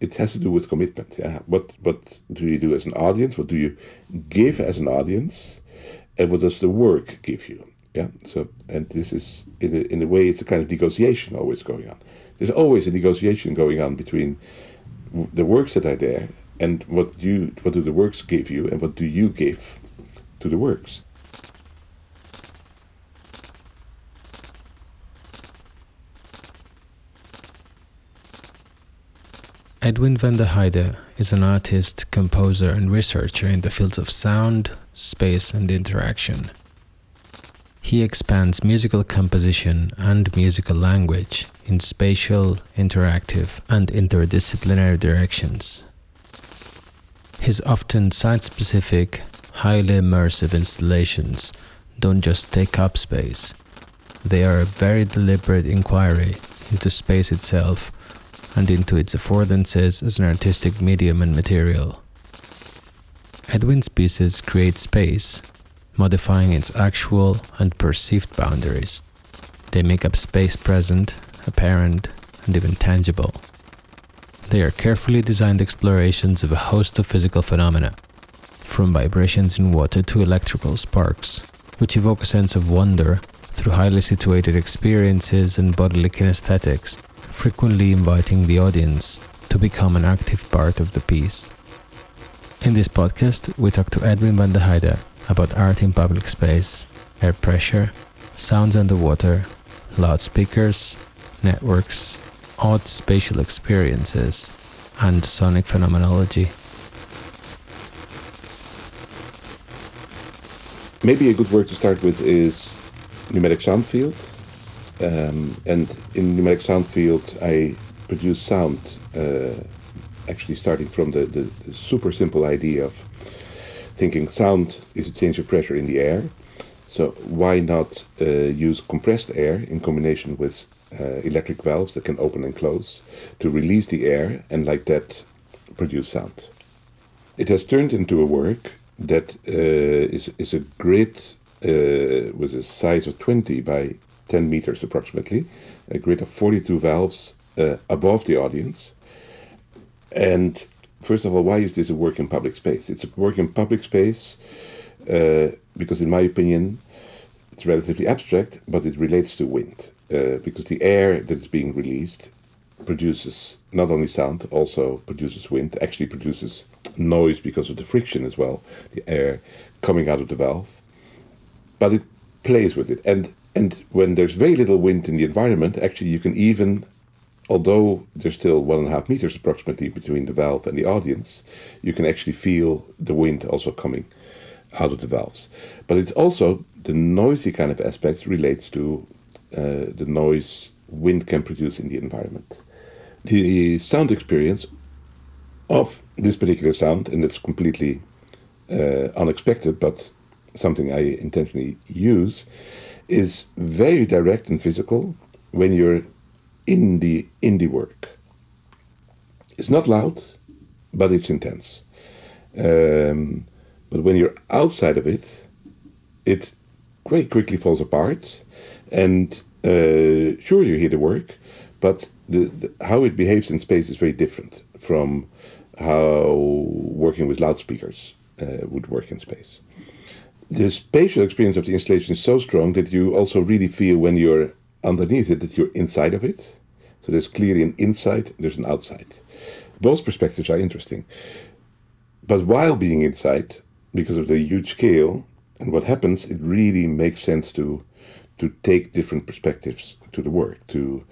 it has to do with commitment. Yeah, what what do you do as an audience? What do you give as an audience? And what does the work give you? Yeah. So and this is in a, in a way it's a kind of negotiation always going on. There's always a negotiation going on between the works that are there and what do you what do the works give you and what do you give to the works. Edwin van der Heide is an artist, composer, and researcher in the fields of sound, space, and interaction. He expands musical composition and musical language in spatial, interactive, and interdisciplinary directions. His often site specific, highly immersive installations don't just take up space, they are a very deliberate inquiry into space itself and into its affordances as an artistic medium and material. Edwin's pieces create space, modifying its actual and perceived boundaries. They make up space present, apparent, and even tangible. They are carefully designed explorations of a host of physical phenomena, from vibrations in water to electrical sparks, which evoke a sense of wonder through highly situated experiences and bodily kinesthetics frequently inviting the audience to become an active part of the piece. In this podcast, we talk to Edwin van der Heide about art in public space, air pressure, sounds underwater, loudspeakers, networks, odd spatial experiences, and sonic phenomenology. Maybe a good word to start with is pneumatic sound field um, and in pneumatic sound field, I produce sound uh, actually starting from the, the, the, super simple idea of thinking sound is a change of pressure in the air. So why not uh, use compressed air in combination with uh, electric valves that can open and close to release the air and like that produce sound. It has turned into a work that uh, is is a grid uh, with a size of 20 by 10 meters approximately, a grid of 42 valves uh, above the audience. And first of all, why is this a work in public space? It's a work in public space uh, because, in my opinion, it's relatively abstract, but it relates to wind. Uh, because the air that is being released produces not only sound, also produces wind, actually produces noise because of the friction as well, the air coming out of the valve. But it plays with it. And and when there's very little wind in the environment, actually you can even, although there's still one and a half meters approximately between the valve and the audience, you can actually feel the wind also coming out of the valves. But it's also the noisy kind of aspect relates to uh, the noise wind can produce in the environment. The sound experience of this particular sound, and it's completely uh, unexpected, but something I intentionally use, is very direct and physical when you're in the indie work. It's not loud, but it's intense. Um, but when you're outside of it, it very quickly falls apart. And uh, sure, you hear the work, but the, the, how it behaves in space is very different from how working with loudspeakers uh, would work in space the spatial experience of the installation is so strong that you also really feel when you're underneath it that you're inside of it. So there's clearly an inside, there's an outside. Both perspectives are interesting. But while being inside, because of the huge scale and what happens, it really makes sense to to take different perspectives to the work, to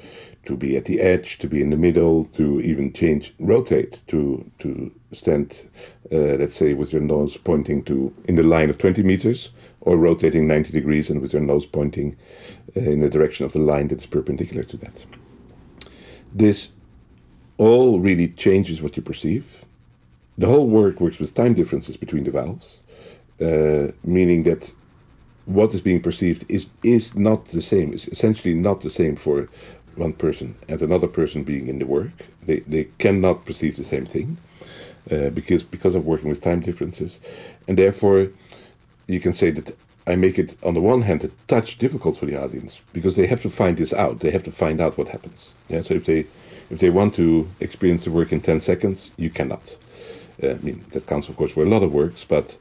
to be at the edge, to be in the middle, to even change, rotate, to to stand, uh, let's say, with your nose pointing to in the line of 20 meters, or rotating 90 degrees and with your nose pointing uh, in the direction of the line that is perpendicular to that. This all really changes what you perceive. The whole work works with time differences between the valves, uh, meaning that what is being perceived is is not the same. It's essentially not the same for one person and another person being in the work. They they cannot perceive the same thing uh, because because of working with time differences, and therefore you can say that I make it on the one hand a touch difficult for the audience because they have to find this out. They have to find out what happens. Yeah. So if they If they want to experience the work in 10 seconds, you cannot. Uh, I mean, that counts, of course, for a lot of works, but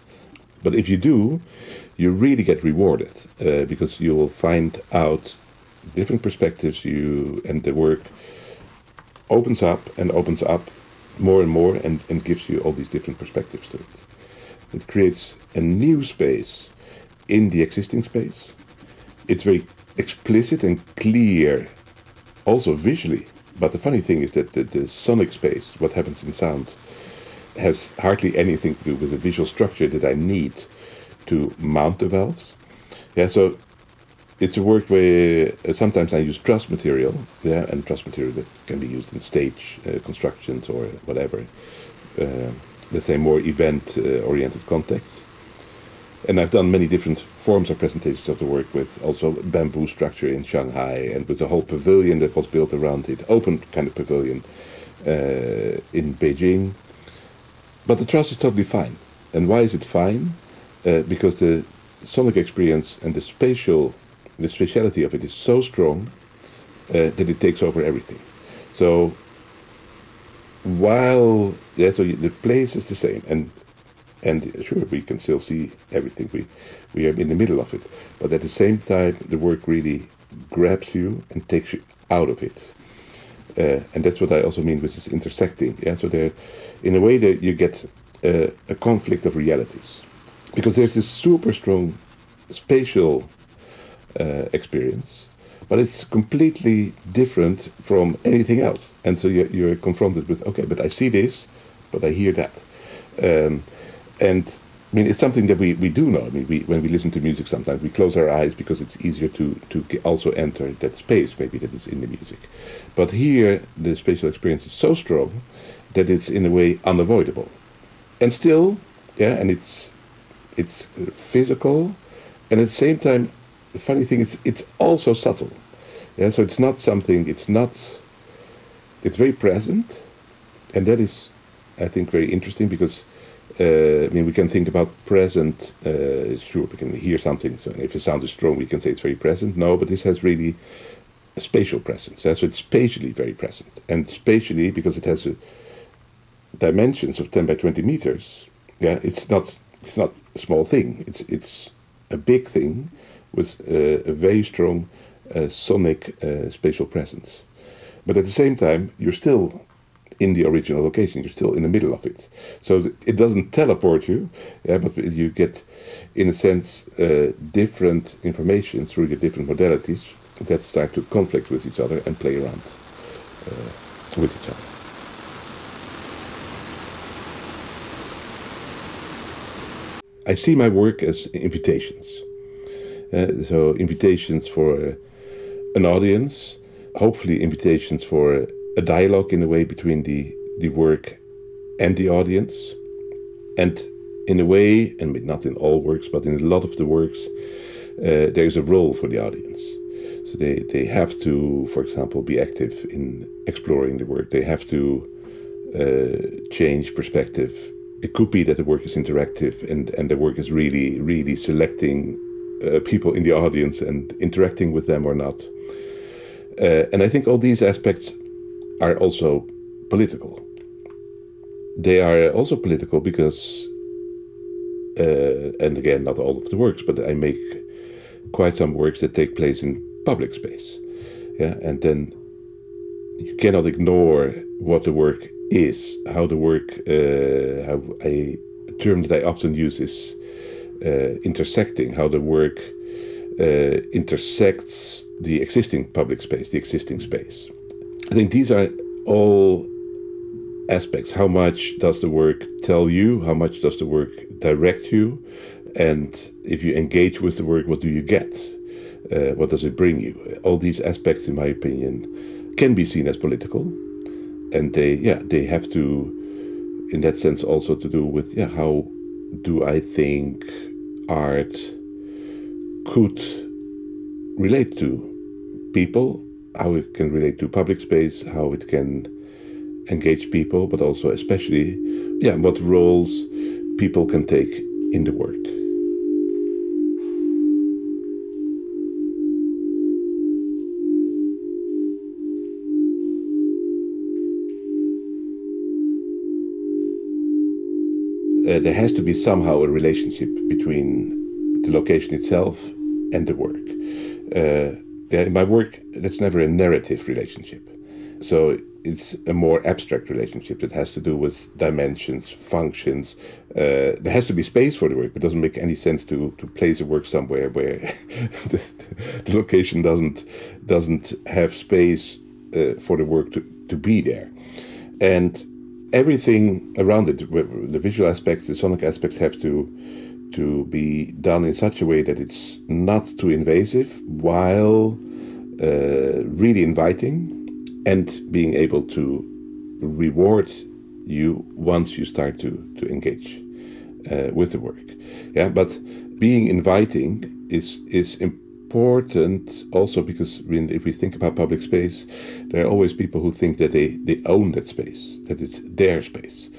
but if you do, you really get rewarded uh, because you will find out different perspectives. You and the work opens up and opens up more and more and, and gives you all these different perspectives to it. It creates a new space in the existing space. It's very explicit and clear, also visually. But the funny thing is that the, the sonic space, what happens in sound, has hardly anything to do with the visual structure that I need to mount the valves. Yeah, so it's a work where uh, sometimes I use truss material, yeah, and truss material that can be used in stage uh, constructions or whatever. Uh, let's say more event-oriented context. And I've done many different forms of presentations of the work with also bamboo structure in Shanghai and with a whole pavilion that was built around it, open kind of pavilion uh, in Beijing. But the trust is totally fine. And why is it fine? Uh, because the sonic experience and the spatial, the spatiality of it is so strong uh, that it takes over everything. So while yeah, so the place is the same, and and sure we can still see everything. We we are in the middle of it, but at the same time the work really grabs you and takes you out of it. Uh, and that's what I also mean with this intersecting. Yeah, so there, in a way that you get uh, a conflict of realities, because there's this super strong spatial uh, experience, but it's completely different from anything else. And so you're, you're, confronted with, okay, but I see this, but I hear that. Um, and I mean, it's something that we, we do know. I mean, we, when we listen to music, sometimes we close our eyes because it's easier to, to also enter that space, maybe that is in the music. But here, the spatial experience is so strong that it's in a way unavoidable. And still, yeah, and it's it's physical, and at the same time, the funny thing is, it's also subtle. Yeah, so it's not something. It's not. It's very present, and that is, I think, very interesting because uh, I mean, we can think about present. Uh, sure, we can hear something. So if the sound is strong, we can say it's very present. No, but this has really a spatial presence. So it's spatially very present, and spatially because it has a dimensions of 10 by 20 meters. Yeah, it's not it's not a small thing. It's it's a big thing with a very strong uh, sonic uh, spatial presence. But at the same time, you're still in the original location. You're still in the middle of it. So it doesn't teleport you, yeah, but you get, in a sense, uh, different information through the different modalities that start to conflict with each other and play around uh, with each other. I see my work as invitations. Uh, so invitations for uh, an audience, hopefully invitations for a dialogue in a way between the the work and the audience, and in a way, and not in all works, but in a lot of the works, uh, there is a role for the audience. So they they have to, for example, be active in exploring the work. They have to uh, change perspective. It could be that the work is interactive and and the work is really really selecting uh, people in the audience and interacting with them or not. Uh, and I think all these aspects are also political. They are also political because, uh, and again, not all of the works, but I make quite some works that take place in public space. Yeah, and then you cannot ignore what the work is, how the work, uh, how a term that I often use is uh, intersecting, how the work uh, intersects the existing public space, the existing space. I think these are all aspects. How much does the work tell you? How much does the work direct you? And if you engage with the work, what do you get? Uh, what does it bring you? All these aspects, in my opinion, can be seen as political, and they, yeah, they have to, in that sense, also to do with, yeah, how do I think art could relate to people how it can relate to public space, how it can engage people, but also especially, yeah, what roles people can take in the work. Uh, there has to be somehow a relationship between the location itself and the work. Uh, in my work, that's never a narrative relationship. So it's a more abstract relationship that has to do with dimensions, functions. Uh, there has to be space for the work, but it doesn't make any sense to, to place a work somewhere where the, the, location doesn't doesn't have space uh, for the work to, to be there. And everything around it, the visual aspects, the sonic aspects, have to to be done in such a way that it's not too invasive while uh, really inviting and being able to reward you once you start to, to engage uh, with the work. Yeah, but being inviting is is important also because if we think about public space, there are always people who think that they, they own that space, that it's their space.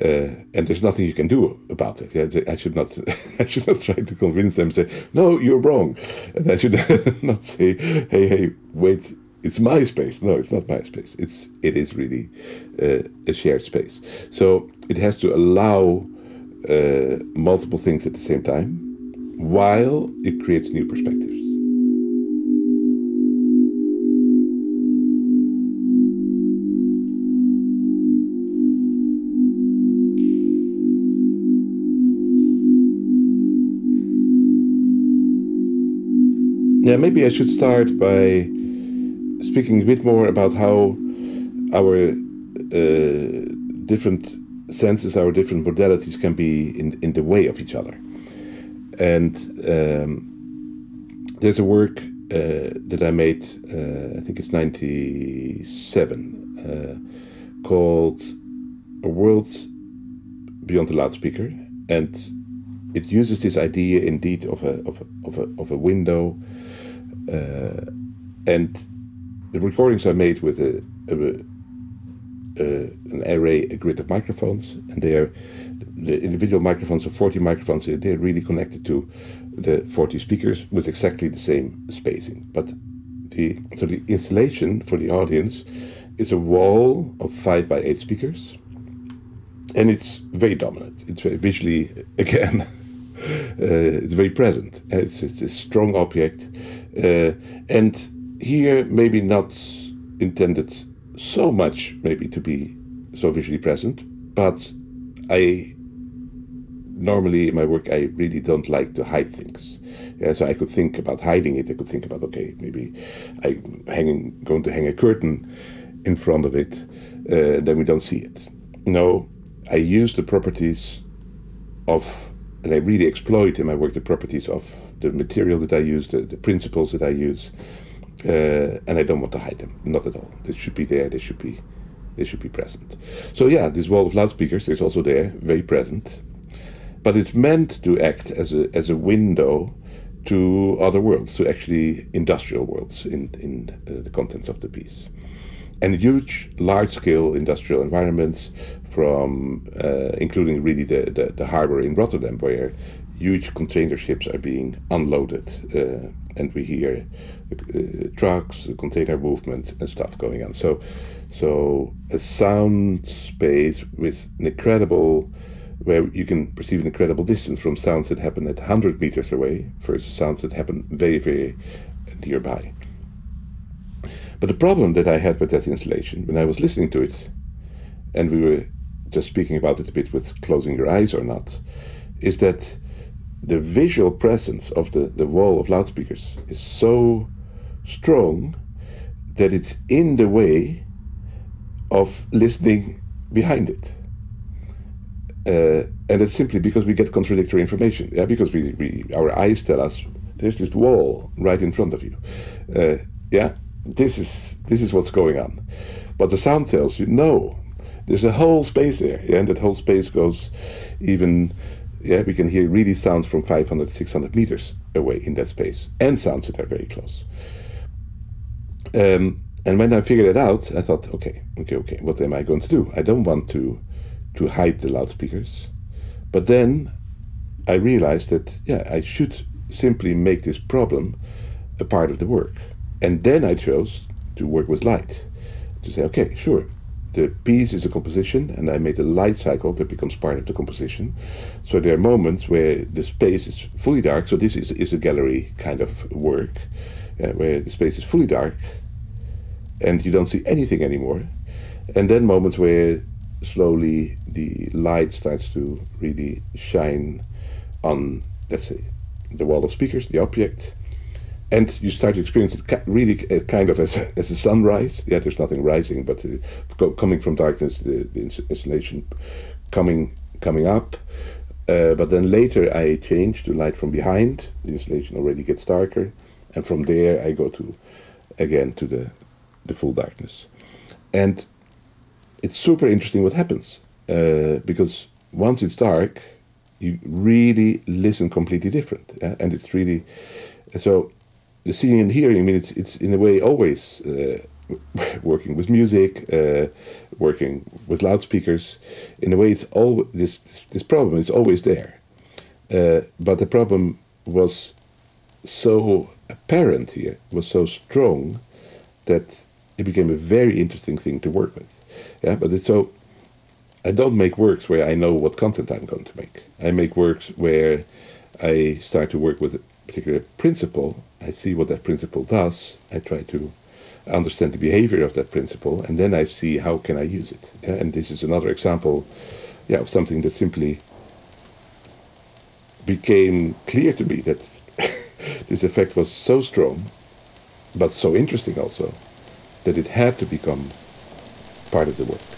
Uh, and there's nothing you can do about it. Yeah, I should not. I should not try to convince them. Say, no, you're wrong, and I should not say, hey, hey, wait, it's my space. No, it's not my space. It's it is really uh, a shared space. So it has to allow uh, multiple things at the same time, while it creates new perspectives. Yeah, maybe I should start by speaking a bit more about how our uh, different senses, our different modalities can be in, in the way of each other. And um, there's a work uh, that I made, uh, I think it's 97, uh, called A World Beyond the Loudspeaker. And it uses this idea indeed of a, of a, of a, of a window and the recordings are made with a, a, an array, a grid of microphones, and they are the individual microphones are 40 microphones. They're really connected to the 40 speakers with exactly the same spacing. But the so the installation for the audience is a wall of five by eight speakers, and it's very dominant. It's very visually again. uh, it's very present. It's, it's a strong object uh, and here, maybe not intended so much, maybe to be so visually present, but I normally in my work I really don't like to hide things. Yeah, so I could think about hiding it. I could think about okay, maybe I'm hanging, going to hang a curtain in front of it, uh, then we don't see it. No, I use the properties of and I really exploit in my work the properties of the material that I use, the, the principles that I use, uh, and I don't want to hide them, not at all. They should be there. They should be, they should be present. So yeah, this wall of loudspeakers is also there, very present, but it's meant to act as a as a window to other worlds, to actually industrial worlds in in uh, the contents of the piece and huge, large-scale industrial environments, from uh, including really the, the, the, harbor in Rotterdam, where huge container ships are being unloaded, uh, and we hear uh, trucks, container movement, and stuff going on. So, so a sound space with an incredible where you can perceive an incredible distance from sounds that happen at 100 meters away versus sounds that happen very, very nearby. But the problem that I had with that installation, when I was listening to it, and we were just speaking about it a bit with closing your eyes or not, is that the visual presence of the, the wall of loudspeakers is so strong that it's in the way of listening behind it. Uh, and it's simply because we get contradictory information. Yeah, because we, we our eyes tell us there's this wall right in front of you. Uh, yeah, this is this is what's going on. But the sound tells you no. There's a whole space there, yeah, and that whole space goes even yeah, we can hear really sounds from 500, 600 meters away in that space, and sounds that are very close. Um, and when I figured it out, I thought, okay, okay, okay, what am I going to do? I don't want to to hide the loudspeakers, but then I realized that yeah, I should simply make this problem a part of the work. And then I chose to work with light. To say, okay, sure, the piece is a composition, and I made a light cycle that becomes part of the composition. So there are moments where the space is fully dark. So this is, is a gallery kind of work, uh, where the space is fully dark, and you don't see anything anymore. And then moments where slowly the light starts to really shine on, let's say, the wall of speakers, the object, and you start to experience it really uh, kind of as a, as a sunrise. Yeah, there's nothing rising, but uh, coming from darkness, the, the installation coming coming up. Uh, but then later I change to light from behind. The installation already gets darker, and from there I go to again to the the full darkness, and it's super interesting what happens uh, because once it's dark, you really listen completely different, yeah? and it's really so the seeing and hearing. I mean, it's it's in a way always uh, working with music, uh, working with loudspeakers. In a way, it's all this this problem is always there, uh, but the problem was so apparent here, was so strong that it became a very interesting thing to work with. Yeah, but it's so. I don't make works where I know what content I'm going to make. I make works where I start to work with a particular principle, I see what that principle does, I try to understand the behavior of that principle, and then I see how can I use it. And this is another example yeah, of something that simply became clear to me that this effect was so strong, but so interesting also, that it had to become part of the work.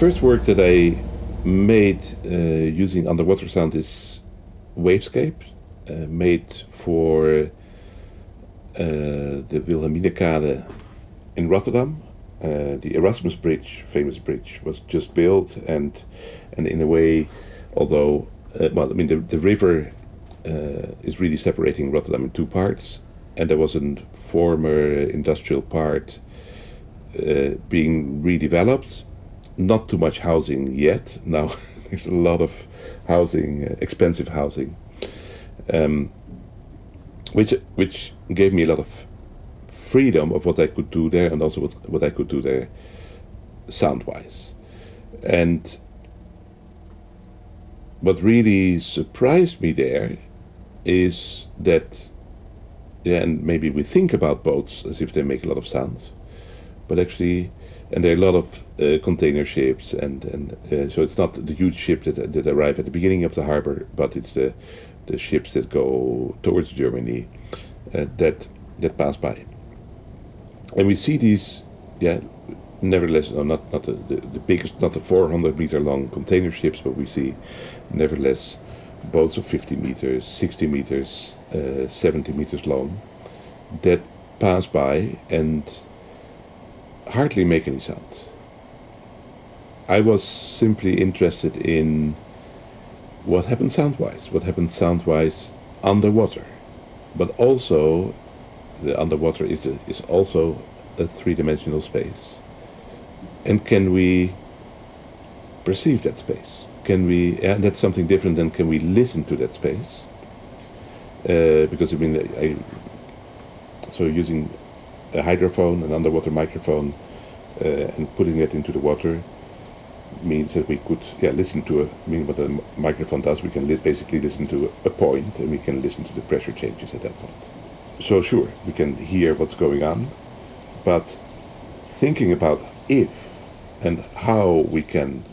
First work that I made uh, using underwater sound is Wavescape, uh, made for uh, the Wilhelminakade in Rotterdam. Uh, the Erasmus Bridge, famous bridge, was just built, and and in a way, although uh, well, I mean the the river uh, is really separating Rotterdam in two parts, and there was a former industrial part being redeveloped not too much housing yet. Now there's a lot of housing, uh, expensive housing, um, which which gave me a lot of freedom of what I could do there, and also what what I could do there, sound wise, and what really surprised me there is that yeah, and maybe we think about boats as if they make a lot of sound, but actually and there are a lot of uh, container ships, and and uh, so it's not the huge ship that that arrive at the beginning of the harbor, but it's the the ships that go towards Germany uh, that that pass by. And we see these, yeah, nevertheless, no, not not the, the, the biggest, not the 400 meter long container ships, but we see, nevertheless, boats of 50 meters, 60 meters, uh, 70 meters long, that pass by and hardly make any sound. I was simply interested in what happens sound-wise, what happens sound-wise underwater, but also the underwater is a, is also a three-dimensional space, and can we perceive that space? Can we? And that's something different than can we listen to that space? Uh, because I mean, I, so using a hydrophone, an underwater microphone, uh, and putting it into the water means that we could yeah listen to a I mean what the microphone does we can li- basically listen to a, a point and we can listen to the pressure changes at that point. So sure we can hear what's going on but thinking about if and how we can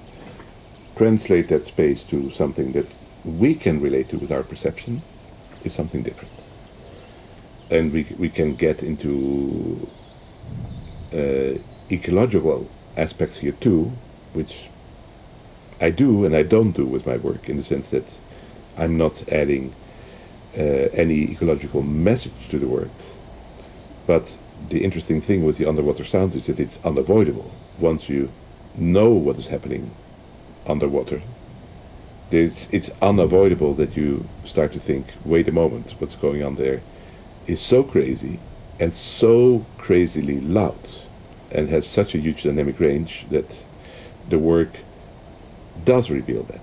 translate that space to something that we can relate to with our perception is something different and we, we can get into uh, ecological aspects here too which I do and I don't do with my work in the sense that I'm not adding uh, any ecological message to the work. But the interesting thing with the underwater sound is that it's unavoidable. Once you know what is happening underwater, it's, it's unavoidable that you start to think, wait a moment, what's going on there is so crazy and so crazily loud and has such a huge dynamic range that the work does reveal that.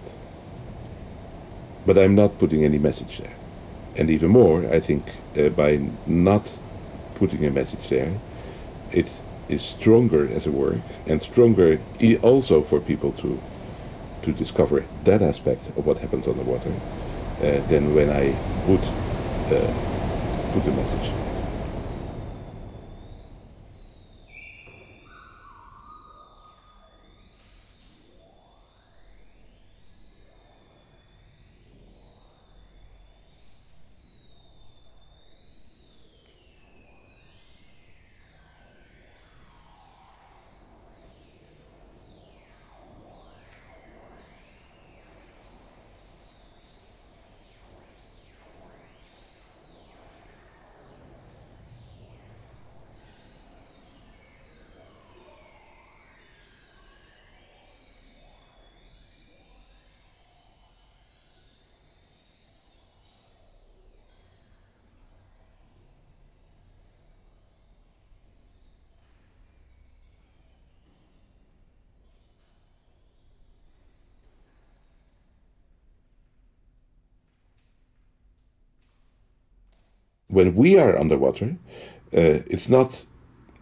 But I'm not putting any message there. And even more, I think uh, by not putting a message there, it is stronger as a work and stronger also for people to to discover that aspect of what happens on the water uh, than when I would uh, put a message. When we are underwater, uh, it's not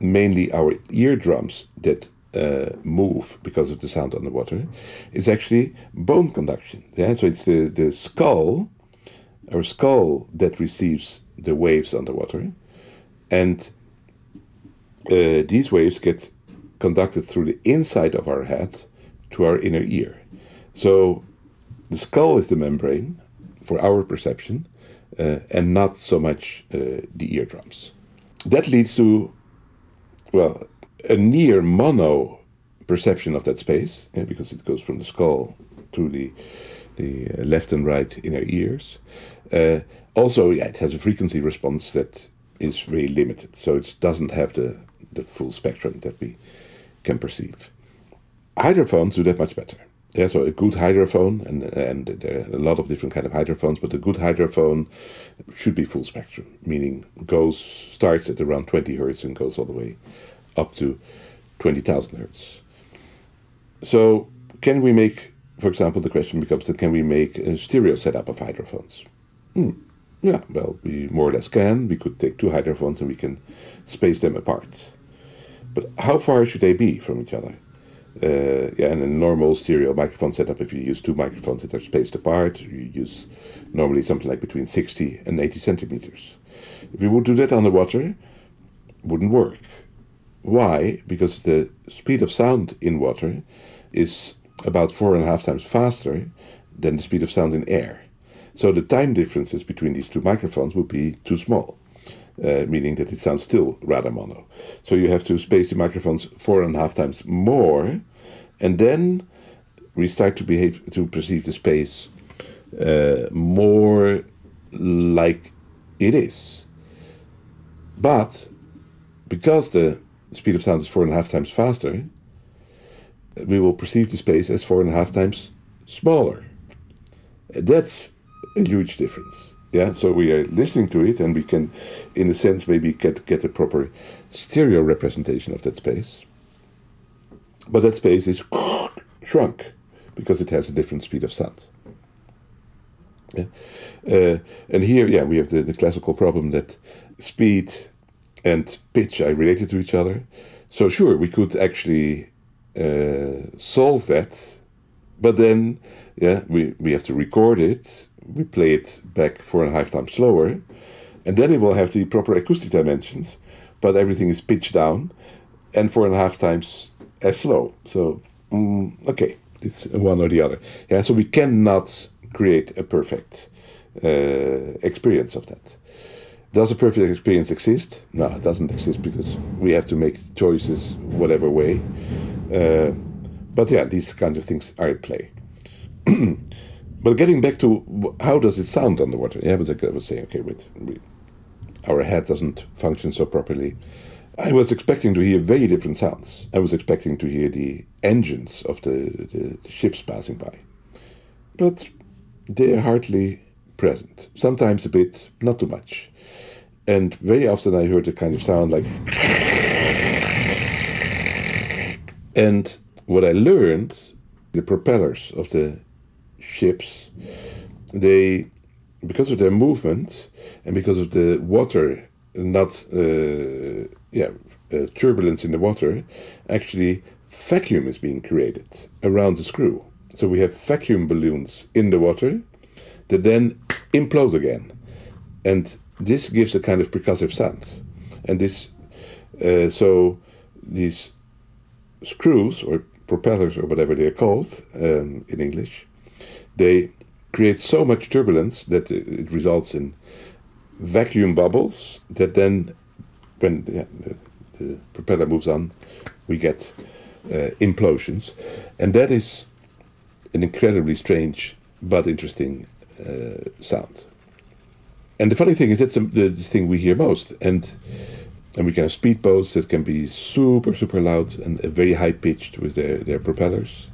mainly our eardrums that uh, move because of the sound underwater. It's actually bone conduction. Yeah? So it's the, the skull, our skull, that receives the waves underwater. And uh, these waves get conducted through the inside of our head to our inner ear. So the skull is the membrane for our perception, uh, and not so much uh, the eardrums. That leads to, well, a near mono perception of that space, yeah, because it goes from the skull to the the uh, left and right inner ears. Uh, also, yeah, it has a frequency response that is very limited, so it doesn't have the the full spectrum that we can perceive. Hydrophones do that much better. Yeah, so a good hydrophone, and and there are a lot of different kind of hydrophones, but a good hydrophone should be full spectrum, meaning goes starts at around twenty hertz and goes all the way up to twenty thousand hertz. So, can we make, for example, the question becomes: that can we make a stereo setup of hydrophones? Hmm. Yeah, well, we more or less can. We could take two hydrophones and we can space them apart. But how far should they be from each other? Uh, yeah, in a normal stereo microphone setup, if you use two microphones that are spaced apart, you use normally something like between 60 and 80 centimeters. If you would do that underwater, wouldn't work. Why? Because the speed of sound in water is about four and a half times faster than the speed of sound in air. So the time differences between these two microphones would be too small, uh, meaning that it sounds still rather mono. So you have to space the microphones four and a half times more, and then we start to behave to perceive the space uh, more like it is. But because the speed of sound is four and a half times faster, we will perceive the space as four and a half times smaller. That's a huge difference. Yeah, so we are listening to it, and we can, in a sense, maybe get get a proper stereo representation of that space. But that space is shrunk because it has a different speed of sound. Yeah. Uh, and here, yeah, we have the, the classical problem that speed and pitch are related to each other. So sure, we could actually uh, solve that, but then yeah, we, we have to record it. We play it back four and a half times slower, and then it will have the proper acoustic dimensions, but everything is pitched down, and four and a half times as slow. So mm, okay, it's one or the other. Yeah, so we cannot create a perfect uh, experience of that. Does a perfect experience exist? No, it doesn't exist because we have to make choices whatever way. Uh, but yeah, these kinds of things are at play. but getting back to how does it sound underwater? Yeah, but I was saying, okay, wait, we, our head doesn't function so properly. I was expecting to hear very different sounds. I was expecting to hear the engines of the, the, the ships passing by. But they are hardly present. Sometimes a bit, not too much. And very often I heard a kind of sound like. And what I learned, the propellers of the ships, they, because of their movement and because of the water, not, uh, yeah, uh, turbulence in the water, actually vacuum is being created around the screw. So we have vacuum balloons in the water that then implode again. And this gives a kind of percussive sound. And this, uh, so these screws or propellers or whatever they're called um, in English, they create so much turbulence that it results in vacuum bubbles that then, when yeah, the, the, propeller moves on, we get uh, implosions. And that is an incredibly strange but interesting uh, sound. And the funny thing is, that's the, the, thing we hear most. And and we can have speedboats that can be super, super loud and very high pitched with their, their propellers.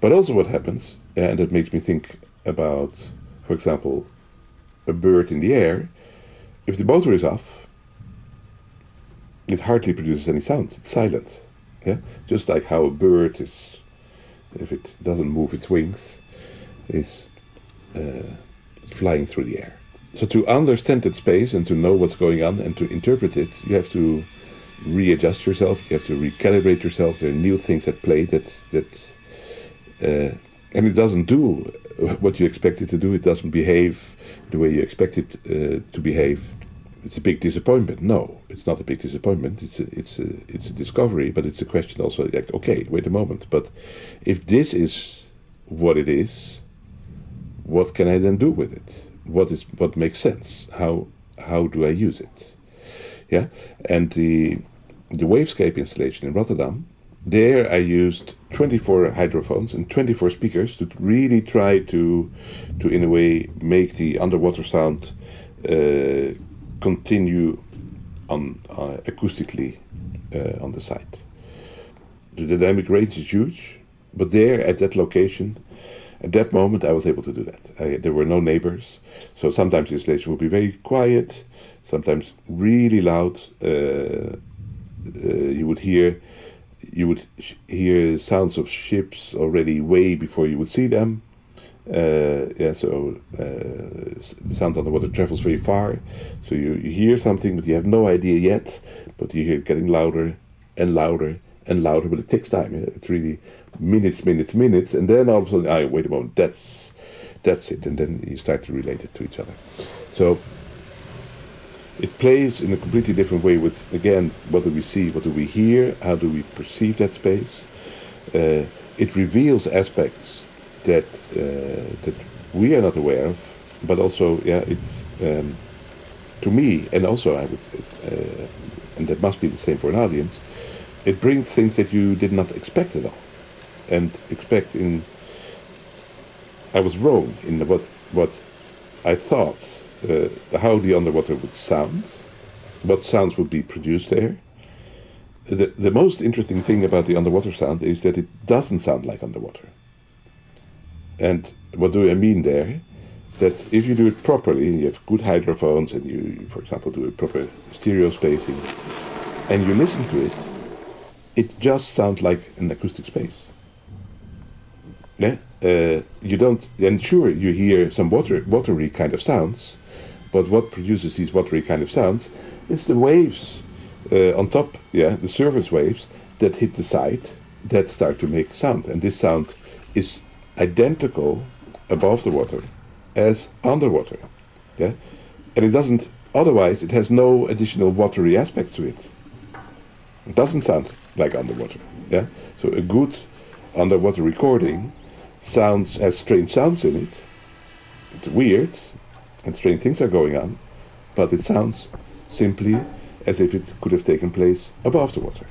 But also, what happens, and it makes me think about, for example, a bird in the air. If the motor is off, it hardly produces any sounds. It's silent. Yeah, just like how a bird is, if it doesn't move its wings, is uh, flying through the air. So to understand that space and to know what's going on and to interpret it, you have to readjust yourself. You have to recalibrate yourself. There are new things at play that that, uh, and it doesn't do what you expect it to do. It doesn't behave the way you expect it uh, to behave. It's a big disappointment. No, it's not a big disappointment. It's a, it's a, it's a discovery, but it's a question also like, okay, wait a moment. But if this is what it is, what can I then do with it? What is what makes sense? How how do I use it? Yeah, and the the Wavescape installation in Rotterdam, there I used 24 hydrophones and 24 speakers to really try to to in a way make the underwater sound uh, continue on uh, acoustically uh, on the site. The dynamic range is huge, but there at that location at that moment, I was able to do that. I, there were no neighbors, so sometimes the installation would be very quiet, sometimes really loud. Uh, uh, you would hear, you would hear sounds of ships already way before you would see them. Uh, yeah, so uh, sound on the water travels very far, so you, you hear something, but you have no idea yet. But you hear it getting louder and louder and louder, but it takes time. It's really minutes, minutes, minutes, and then all of a sudden, I wait a moment, that's that's it, and then you start to relate it to each other. So it plays in a completely different way with again, what do we see, what do we hear, how do we perceive that space? Uh, it reveals aspects that uh, that we are not aware of, but also, yeah, it's um, to me, and also I would, uh, and that must be the same for an audience. It brings things that you did not expect at all, and expect in. I was wrong in what what I thought uh, how the underwater would sound, what sounds would be produced there. The, the most interesting thing about the underwater sound is that it doesn't sound like underwater. And what do I mean there? That if you do it properly, you have good hydrophones, and you, for example, do a proper stereo spacing, and you listen to it, it just sounds like an acoustic space. Yeah, uh, you don't, and sure, you hear some water, watery kind of sounds, but what produces these watery kind of sounds is the waves uh, on top, yeah, the surface waves that hit the side that start to make sound. And this sound is identical above the water as underwater. Yeah? And it doesn't, otherwise, it has no additional watery aspects to it. It doesn't sound like underwater. Yeah? So a good underwater recording sounds has strange sounds in it. It's weird, and strange things are going on, but it sounds simply as if it could have taken place above the water.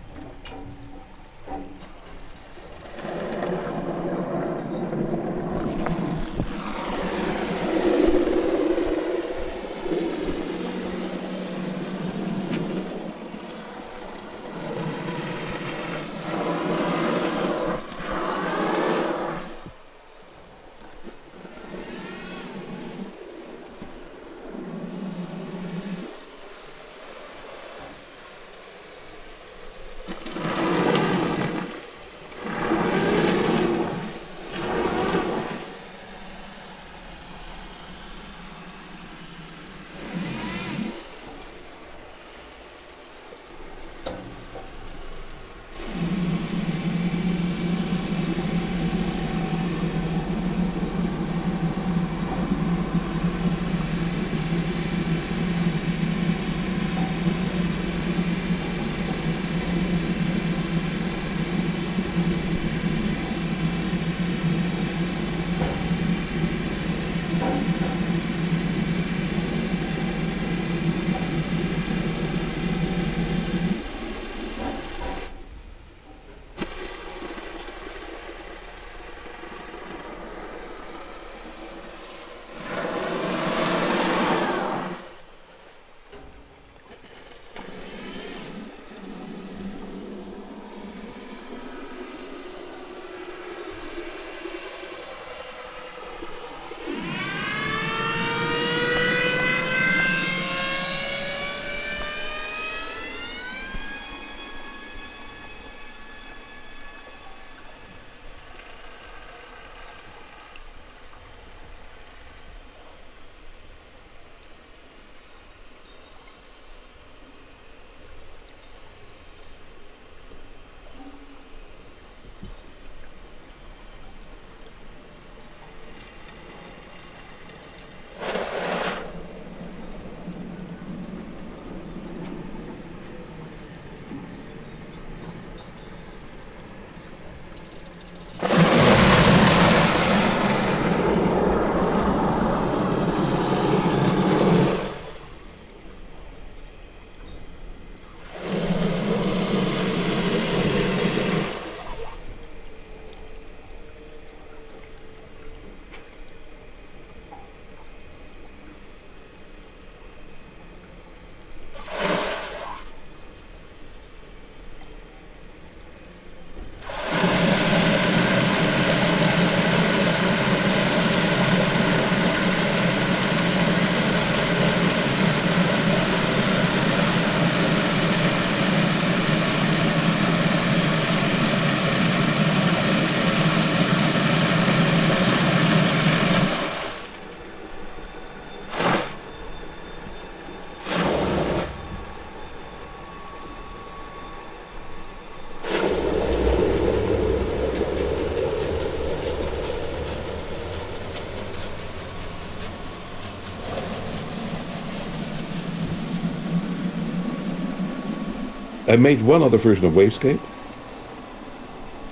I made one other version of Wavescape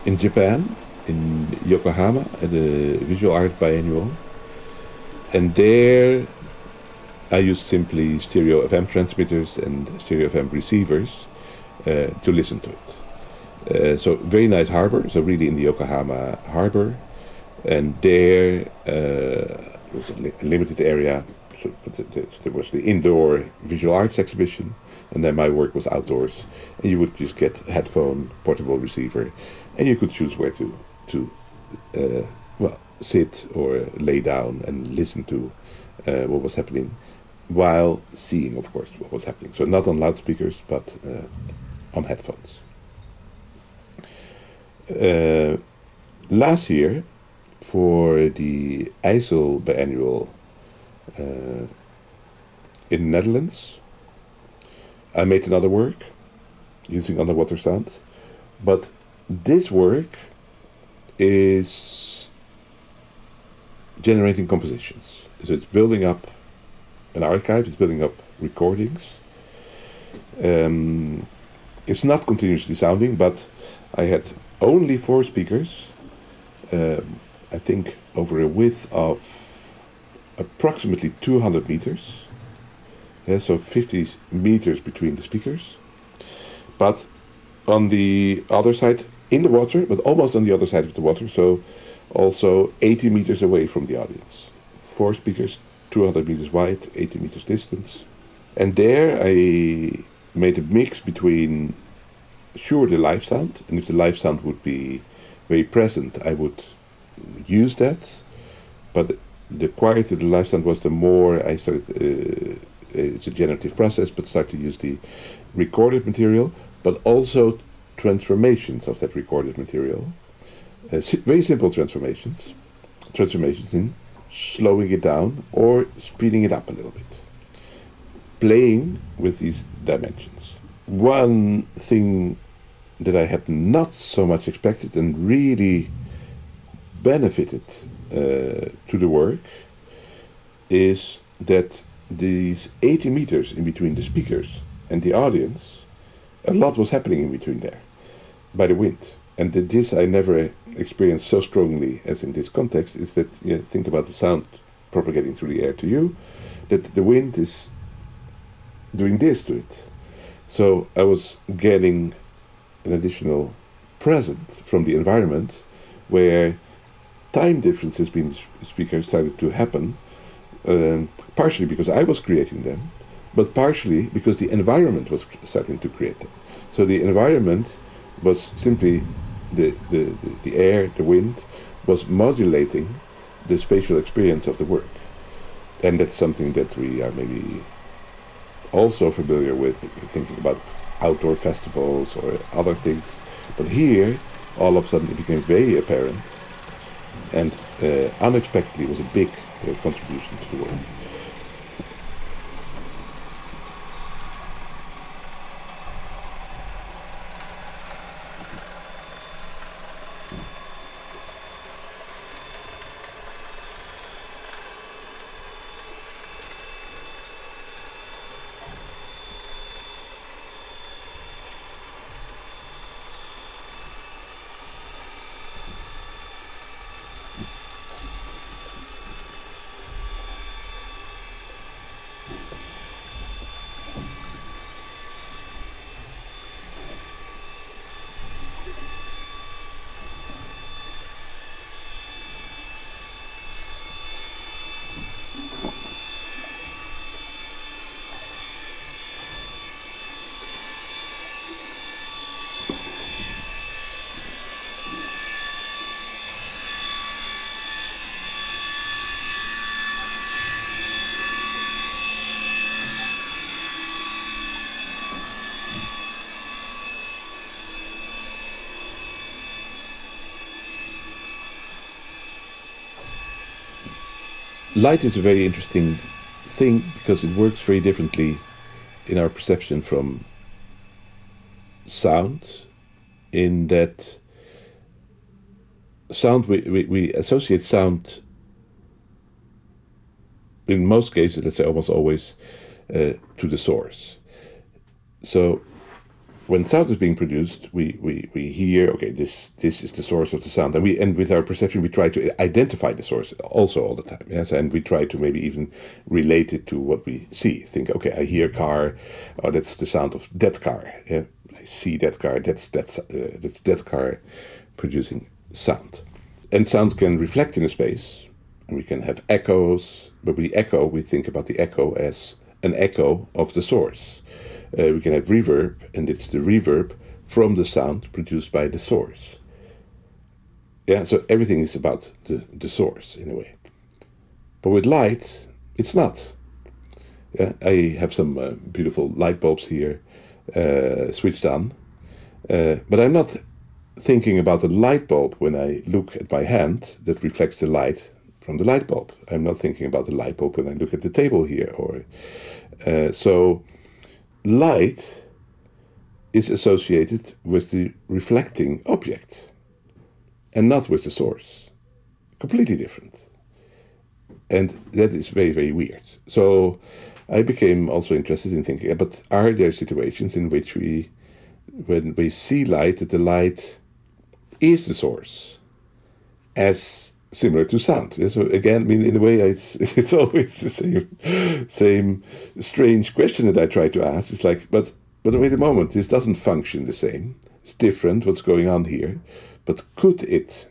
in Japan, in Yokohama, at the Visual Art Biennial. and there I used simply stereo FM transmitters and stereo FM receivers uh, to listen to it. Uh, so very nice harbor, so really in the Yokohama harbor, and there uh, was a, li- a limited area. So, but th- th- there was the indoor visual arts exhibition, and then my work was outdoors. And you would just get headphone, portable receiver, and you could choose where to to uh, well sit or lay down and listen to uh, what was happening while seeing, of course, what was happening. So not on loudspeakers, but uh, on headphones. Uh, last year, for the IJssel biannual uh, in the Netherlands, I made another work using underwater sound, but this work is generating compositions. So it's building up an archive, it's building up recordings. Um, it's not continuously sounding, but I had only four speakers, um, I think over a width of approximately 200 meters. Yeah, so 50 meters between the speakers. But on the other side, in the water, but almost on the other side of the water, so also 80 meters away from the audience. Four speakers, 200 meters wide, 80 meters distance. And there I made a mix between, sure, the live sound, and if the live sound would be very present, I would use that. But the quieter the live sound was, the more I started, uh, it's a generative process, but start to use the recorded material, but also transformations of that recorded material. Uh, very simple transformations. Transformations in slowing it down or speeding it up a little bit. Playing with these dimensions. One thing that I had not so much expected and really benefited uh, to the work is that these 80 meters in between the speakers and the audience, a lot was happening in between there by the wind. And this I never experienced so strongly as in this context is that you know, think about the sound propagating through the air to you, that the wind is doing this to it. So I was getting an additional present from the environment where time differences between speakers started to happen, um, partially because I was creating them, but partially because the environment was starting to create them. So the environment was simply the, the, the, air, the wind, was modulating the spatial experience of the work. And that's something that we are maybe also familiar with, thinking about outdoor festivals or other things. But here, all of a sudden, it became very apparent and uh, unexpectedly was a big uh, contribution to the work. Light is a very interesting thing because it works very differently in our perception from sound in that sound we, we, we associate sound in most cases let's say almost always uh, to the source. So when sound is being produced, we, we, we hear, okay, this this is the source of the sound. And we and with our perception we try to identify the source also all the time. Yes, and we try to maybe even relate it to what we see. Think, okay, I hear car, oh that's the sound of that car. Yeah, I see that car, that's that's uh, that's that car producing sound. And sound can reflect in a space, and we can have echoes, but with the echo we think about the echo as an echo of the source uh, we can have reverb, and it's the reverb from the sound produced by the source. Yeah, so everything is about the, the source in a way. But with light, it's not. Yeah, I have some uh, beautiful light bulbs here uh, switched on, uh, but I'm not thinking about the light bulb when I look at my hand that reflects the light from the light bulb. I'm not thinking about the light bulb when I look at the table here, or uh, so light is associated with the reflecting object and not with the source. Completely different. And that is very, very weird. So I became also interested in thinking, but are there situations in which we, when we see light, that the light is the source, as similar to sound. So again, I mean, in a way, it's it's always the same same strange question that I try to ask. It's like, but but wait a moment, this doesn't function the same. It's different. What's going on here? But could it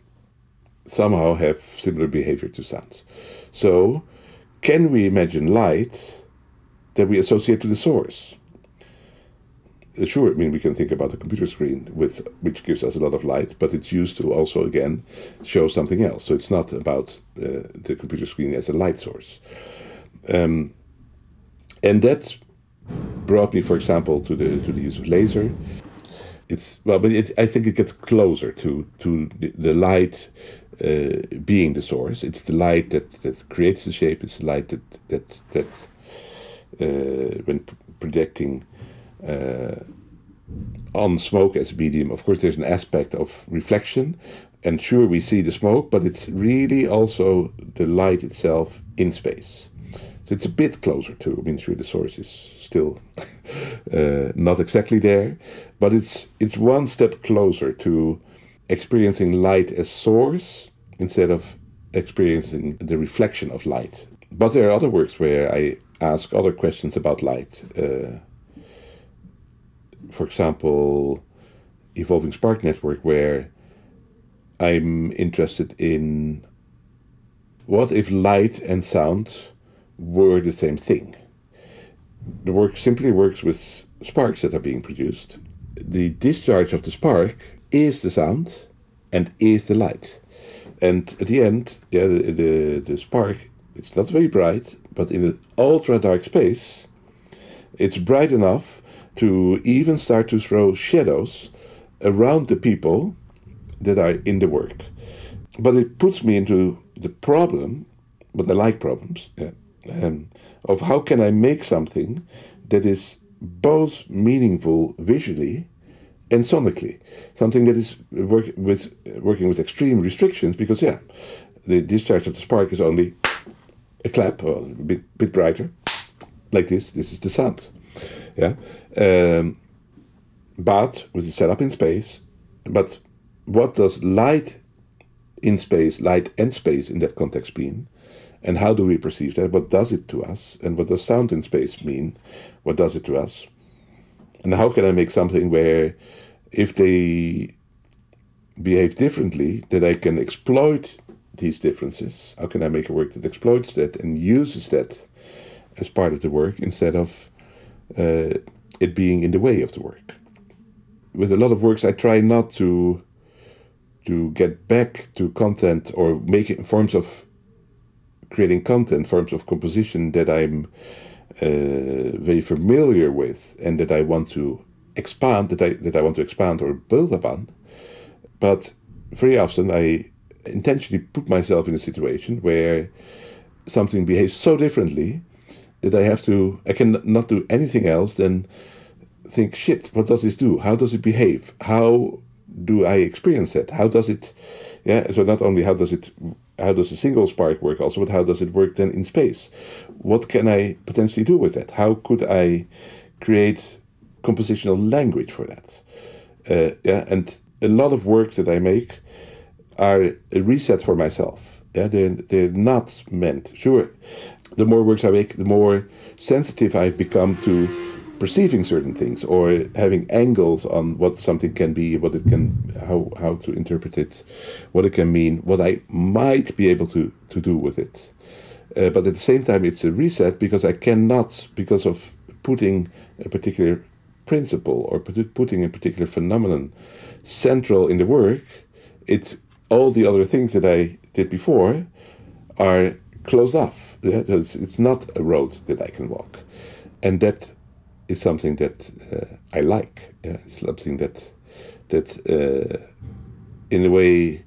somehow have similar behavior to sound? So, can we imagine light that we associate to the source? Sure, I mean, we can think about a computer screen with which gives us a lot of light, but it's used to also again show something else. So it's not about uh, the computer screen as a light source. Um, and that brought me, for example, to the to the use of laser. It's well, but it, I think it gets closer to to the, light uh, being the source. It's the light that, that creates the shape. It's the light that that that uh, when projecting on smoke as a medium, of course, there's an aspect of reflection, and sure, we see the smoke, but it's really also the light itself in space. So it's a bit closer to. I mean, sure, the source is still uh, not exactly there, but it's it's one step closer to experiencing light as source instead of experiencing the reflection of light. But there are other works where I ask other questions about light. Uh, for example, Evolving Spark Network, where I'm interested in what if light and sound were the same thing? The work simply works with sparks that are being produced. The discharge of the spark is the sound and is the light. And at the end, yeah, the, the, the spark, it's not very bright, but in an ultra dark space, it's bright enough to even start to throw shadows around the people that are in the work. But it puts me into the problem, but I like problems, yeah, um, of how can I make something that is both meaningful visually and sonically, something that is work with working with extreme restrictions because yeah, the discharge of the spark is only a clap or a bit, bit brighter, like this. This is the sound. Yeah, um, but with the setup in space, but what does light in space, light and space in that context mean? And how do we perceive that? What does it to us? And what does sound in space mean? What does it to us? And how can I make something where if they behave differently, that I can exploit these differences? How can I make a work that exploits that and uses that as part of the work instead of uh, it being in the way of the work. With a lot of works, I try not to to get back to content or make forms of creating content, forms of composition that I'm uh, very familiar with and that I want to expand, that I that I want to expand or build upon. But very often, I intentionally put myself in a situation where something behaves so differently that I have to, I can not do anything else than think, shit, what does this do? How does it behave? How do I experience it? How does it, yeah, so not only how does it, how does a single spark work also, but how does it work then in space? What can I potentially do with that? How could I create compositional language for that. Uh, yeah, and a lot of works that I make are a reset for myself. Yeah, they're, they're not meant. Sure, the more works I make, the more sensitive I've become to perceiving certain things or having angles on what something can be, what it can, how how to interpret it, what it can mean, what I might be able to to do with it. Uh, but at the same time, it's a reset because I cannot, because of putting a particular principle or putting a particular phenomenon central in the work, it's all the other things that I did before are closed off. It's not a road that I can walk, and that is something that uh, I like. Yeah, it's something that that uh, in a way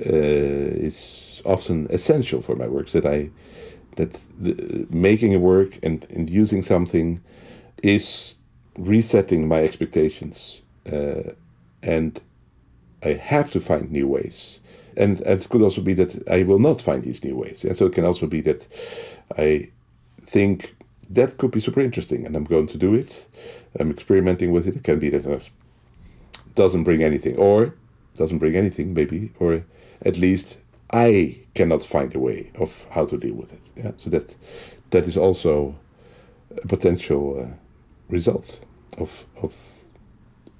uh, is often essential for my works. That I that the, making a work and, and using something is resetting my expectations, uh, and I have to find new ways. And, and it could also be that I will not find these new ways. And so it can also be that I think that could be super interesting and I'm going to do it. I'm experimenting with it. It can be that it doesn't bring anything, or doesn't bring anything, maybe, or at least I cannot find a way of how to deal with it. Yeah? So that that is also a potential uh, result of of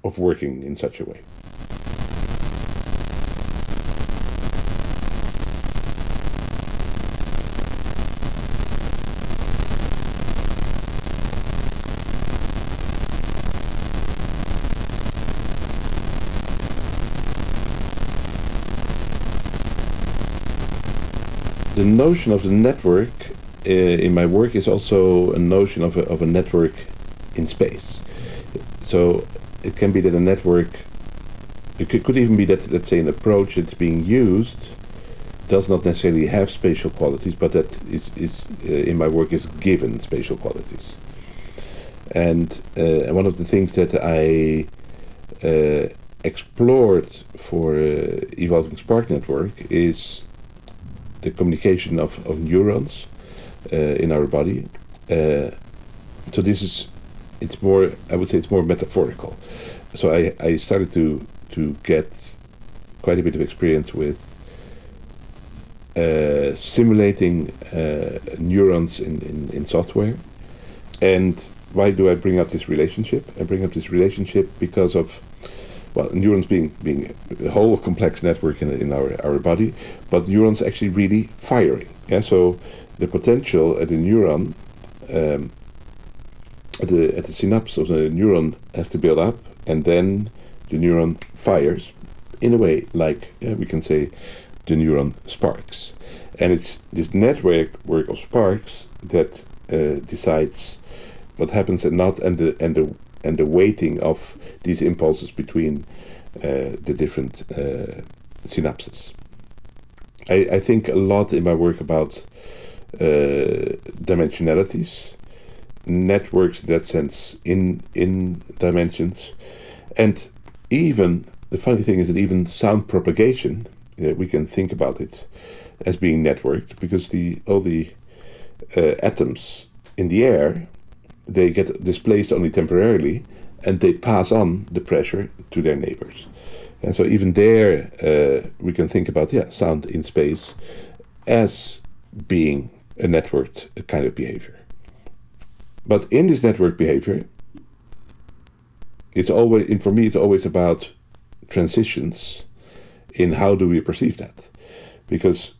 of working in such a way. the notion of the network uh, in my work is also a notion of a, of a network in space. So it can be that a network, it could, could even be that, let's say, an approach that's being used does not necessarily have spatial qualities, but that is, is uh, in my work is given spatial qualities. And uh, one of the things that I explored for uh, Evolving Spark Network is the communication of, of neurons uh, in our body. Uh, so this is, it's more, I would say it's more metaphorical. So I, I started to, to get quite a bit of experience with uh, simulating uh, neurons in, in, in software. And why do I bring up this relationship? I bring up this relationship because of well, neurons being being a whole complex network in, in our, our body, but neurons actually really firing. Yeah, so the potential at the neuron, um, at the at the synapse of the neuron has to build up, and then the neuron fires, in a way like yeah, we can say, the neuron sparks, and it's this network work of sparks that uh, decides what happens and not, and the and the and the weighting of these impulses between uh, the different uh, synapses. I, I, think a lot in my work about uh, dimensionalities, networks in that sense, in in dimensions, and even the funny thing is that even sound propagation, we can think about it as being networked because the all the uh, atoms in the air they get displaced only temporarily and they pass on the pressure to their neighbors. And so even there, uh, we can think about yeah, sound in space as being a networked kind of behavior. But in this network behavior, it's always, and for me, it's always about transitions in how do we perceive that, because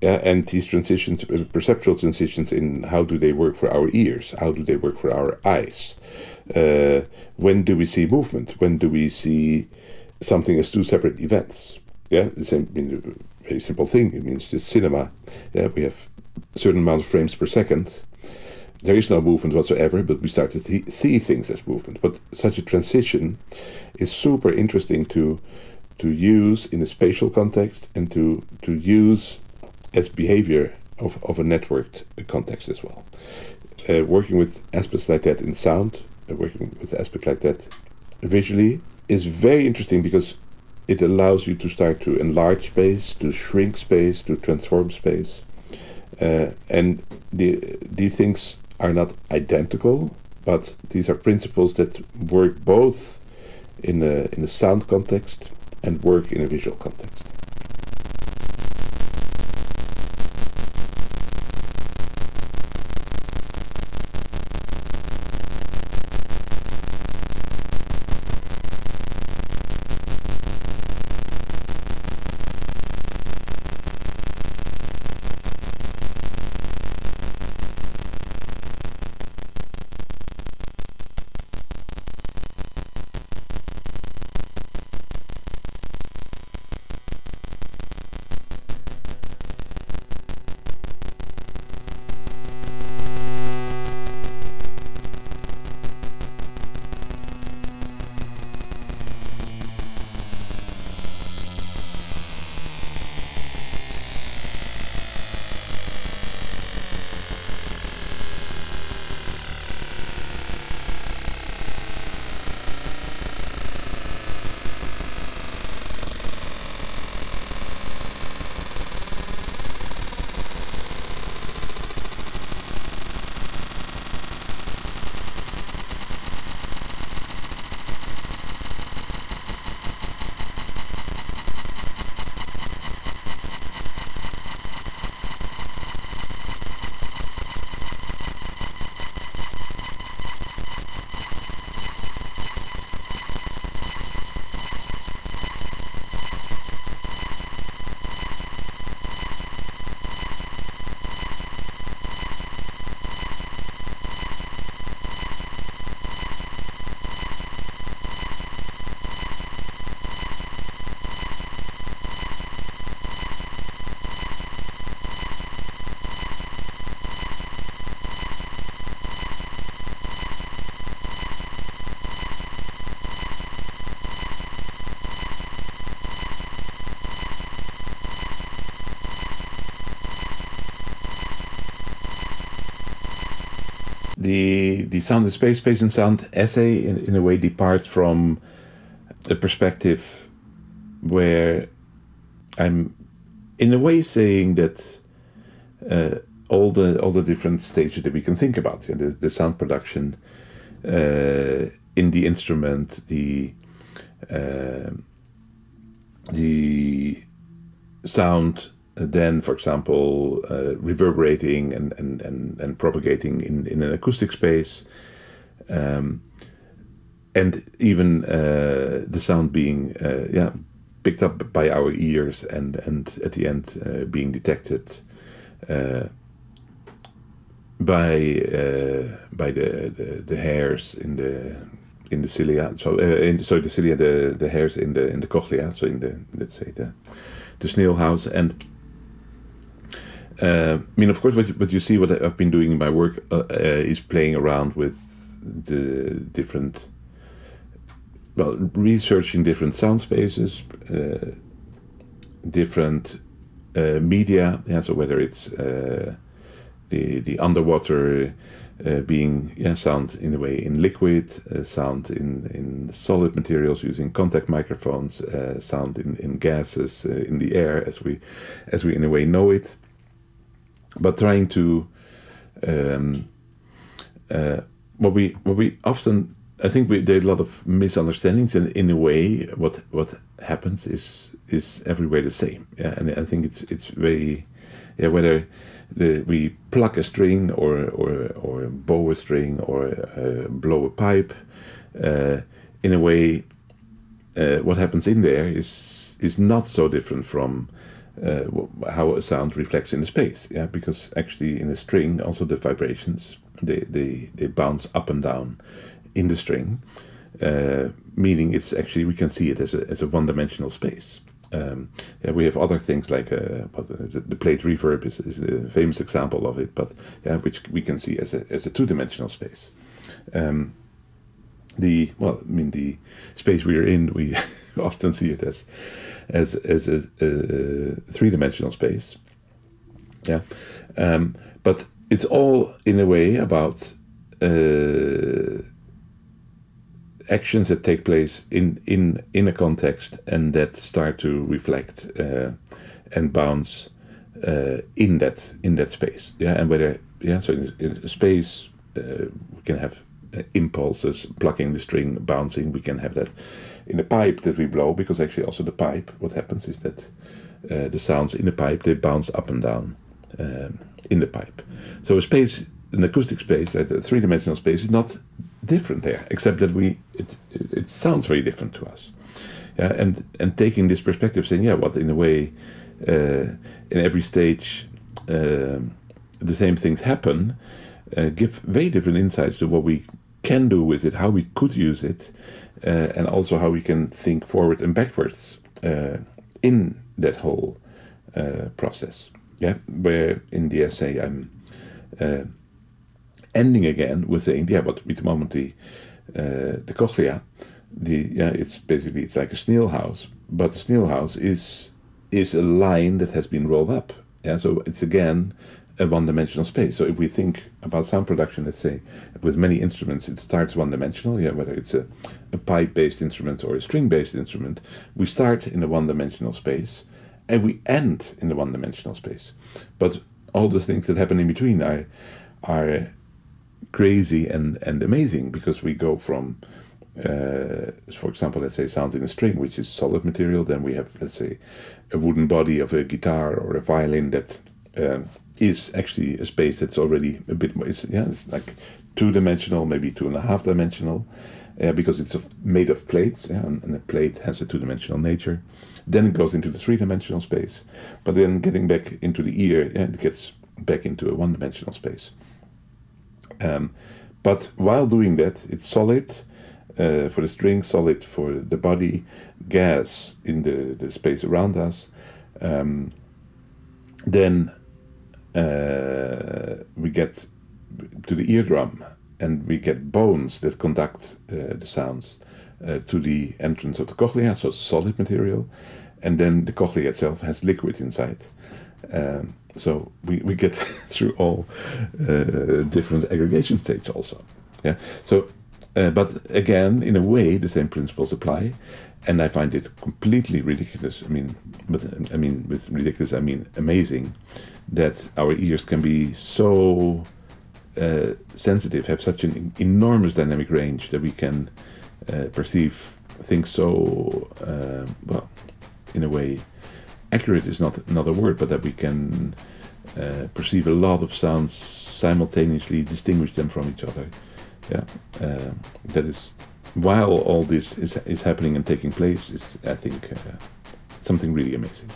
and these transitions, perceptual transitions in how do they work for our ears? How do they work for our eyes? Uh, when do we see movement? When do we see something as two separate events? Yeah, the same, I mean, a very simple thing. It means just cinema. Yeah, we have a certain amount of frames per second. There is no movement whatsoever, but we start to th- see things as movement. But such a transition is super interesting to to use in a spatial context and to to use as behavior of, of a networked context as well. Uh, working with aspects like that in sound, working with aspects like that visually is very interesting because it allows you to start to enlarge space, to shrink space, to transform space. Uh, and the, these things are not identical, but these are principles that work both in a, in a sound context and work in a visual context. The sound and space space and sound essay in, in a way departs from a perspective where I'm in a way saying that uh, all the all the different stages that we can think about yeah, the, the sound production uh, in the instrument the uh, the sound then, for example, uh, reverberating and, and, and, and propagating in, in an acoustic space, um, and even uh, the sound being uh, yeah picked up by our ears and and at the end uh, being detected uh, by uh, by the, the, the hairs in the in the cilia. So in so the cilia the the hairs in the in the cochlea. So in the let's say the the snail house and uh, I mean, of course, what you, you see, what I've been doing in my work uh, uh, is playing around with the different, well, researching different sound spaces, uh, different uh, media. Yeah, so whether it's uh, the the underwater being yeah, sound in a way in liquid, sound in in solid materials using contact microphones, sound in in gases in the air as we as we in a way know it but trying to um, uh, what we what we often I think we, there are a lot of misunderstandings and in a way. What what happens is is everywhere the same. Yeah and I think it's it's very yeah whether the, we pluck a string or or or bow a string or uh, blow a pipe uh, in a way uh, what happens in there is is not so different from uh, how a sound reflects in the space. Yeah, because actually in a string, also the vibrations they they, they bounce up and down in the string, uh, meaning it's actually we can see it as a as a one dimensional space. Um, yeah, we have other things like uh, the, the, plate reverb is, is, a famous example of it, but yeah, which we can see as a as a two dimensional space. Um, the well, I mean the space we are in, we often see it as as as a, a three dimensional space. Yeah, um, but it's all in a way about uh, actions that take place in in in a context and that start to reflect uh, and bounce uh, in that in that space. Yeah, and whether yeah, so in, in space uh, we can have uh, impulses, plucking the string, bouncing. We can have that in a pipe that we blow, because actually also the pipe, what happens is that uh, the sounds in the pipe, they bounce up and down um, in the pipe. So a space, an acoustic space, like a three-dimensional space, is not different there, except that we it, it, it sounds very different to us. Yeah, and and taking this perspective, saying, yeah, what in a way, uh, in every stage, um, the same things happen, uh, give very different insights to what we can do with it, how we could use it, uh, and also how we can think forward and backwards uh, in that whole uh, process. Yeah, where in the essay I'm uh, ending again with saying, yeah, but with the moment the uh, the cochlea, the yeah, it's basically it's like a snail house, but the snail house is is a line that has been rolled up. Yeah, so it's again a one-dimensional space. So if we think about sound production, let's say with many instruments, it starts one-dimensional. Yeah, whether it's a, a pipe-based instrument or a string-based instrument, we start in a one-dimensional space, and we end in the one-dimensional space. But all the things that happen in between are are crazy and and amazing because we go from uh, for example, let's say sounds in a string, which is solid material. Then we have, let's say, a wooden body of a guitar or a violin that um, is actually a space that's already a bit more. It's, yeah, it's like two dimensional, maybe two and a half dimensional, uh, because it's made of plates, yeah, and, and a plate has a two dimensional nature. Then it goes into the three dimensional space, but then getting back into the ear, yeah, it gets back into a one dimensional space. Um, but while doing that, it's solid uh, for the string, solid for the body, gas in the, the space around us. Um, then uh, we get to the eardrum and we get bones that conduct uh, the sounds uh, to the entrance of the cochlea, so it's solid material. And then the cochlea itself has liquid inside. Um, so we, we get through all uh, different aggregation states also. Yeah. So, uh, but again, in a way, the same principles apply, and I find it completely ridiculous. I mean, but I mean, with ridiculous, I mean amazing, that our ears can be so uh, sensitive, have such an enormous dynamic range that we can uh, perceive things so uh, well, in a way accurate is not not a word, but that we can uh, perceive a lot of sounds simultaneously, distinguish them from each other. Yeah, uh, that is while all this is is happening and taking place. Is I think something really amazing.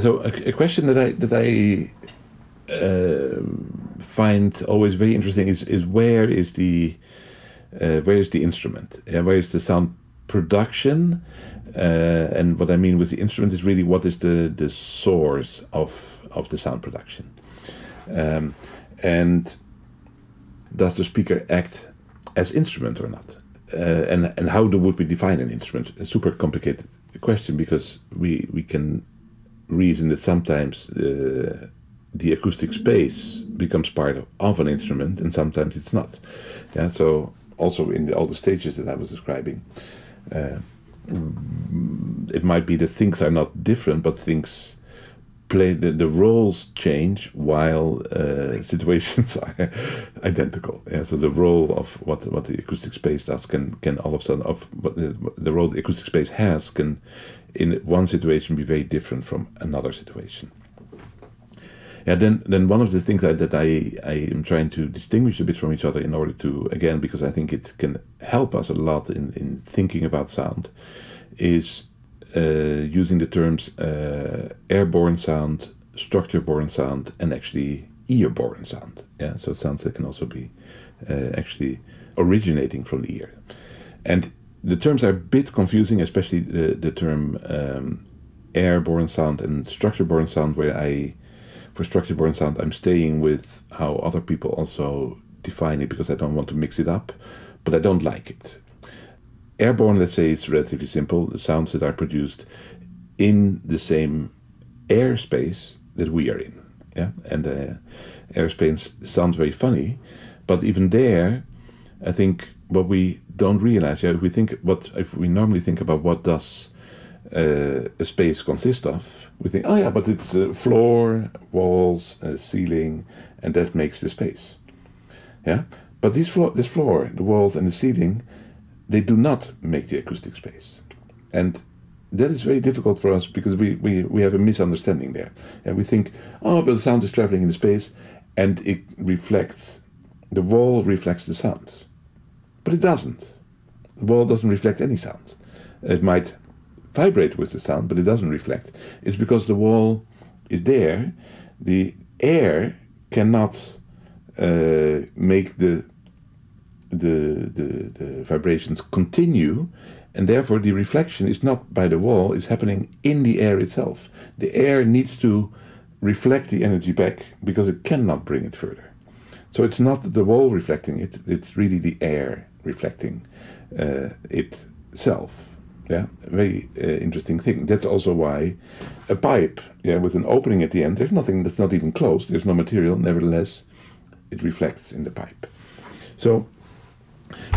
So a, a question that I that I uh, find always very interesting is is where is the uh, where is the instrument? Yeah, where is the sound production? Uh, and what I mean with the instrument is really what is the the source of of the sound production, um, and does the speaker act as instrument or not? Uh, and and how do, would we define an instrument? A super complicated question because we we can reason that sometimes uh, the acoustic space becomes part of, of, an instrument and sometimes it's not. Yeah, so also in the, all the stages that I was describing, uh, it might be that things are not different, but things play the, the roles change while uh, situations are identical. Yeah, so the role of what what the acoustic space does can can all of a sudden of what the, the role the acoustic space has can in one situation be very different from another situation. Yeah, then then one of the things that, that I, I am trying to distinguish a bit from each other in order to again because I think it can help us a lot in, in thinking about sound is uh, using the terms uh, airborne sound, structure-borne sound, and actually ear-borne sound. Yeah, so sounds that can also be uh, actually originating from the ear, and the terms are a bit confusing, especially the, the term um, airborne sound and structure-borne sound, where I, for for structure borne sound, I'm staying with how other people also define it because I don't want to mix it up, but I don't like it. Airborne, let's say, is relatively simple. The sounds that are produced in the same airspace that we are in. Yeah, and uh, airspace sounds very funny, but even there, I think what we don't realize, yeah, if we think what if we normally think about what does uh, a space consist of, we think, oh yeah, but it's a floor, walls, a ceiling, and that makes the space. Yeah, but this floor, this floor, the walls, and the ceiling, they do not make the acoustic space, and that is very difficult for us because we, we, we have a misunderstanding there. And we think, oh, but the sound is traveling in the space and it reflects, the wall reflects the sound. But it doesn't. The wall doesn't reflect any sound. It might vibrate with the sound, but it doesn't reflect. It's because the wall is there, the air cannot uh, make the, the, the, the vibrations continue and therefore the reflection is not by the wall it's happening in the air itself the air needs to reflect the energy back because it cannot bring it further so it's not the wall reflecting it it's really the air reflecting itself yeah very uh, interesting thing. That's also why a pipe yeah with an opening at the end there's nothing that's not even closed there's no material nevertheless it reflects in the pipe. So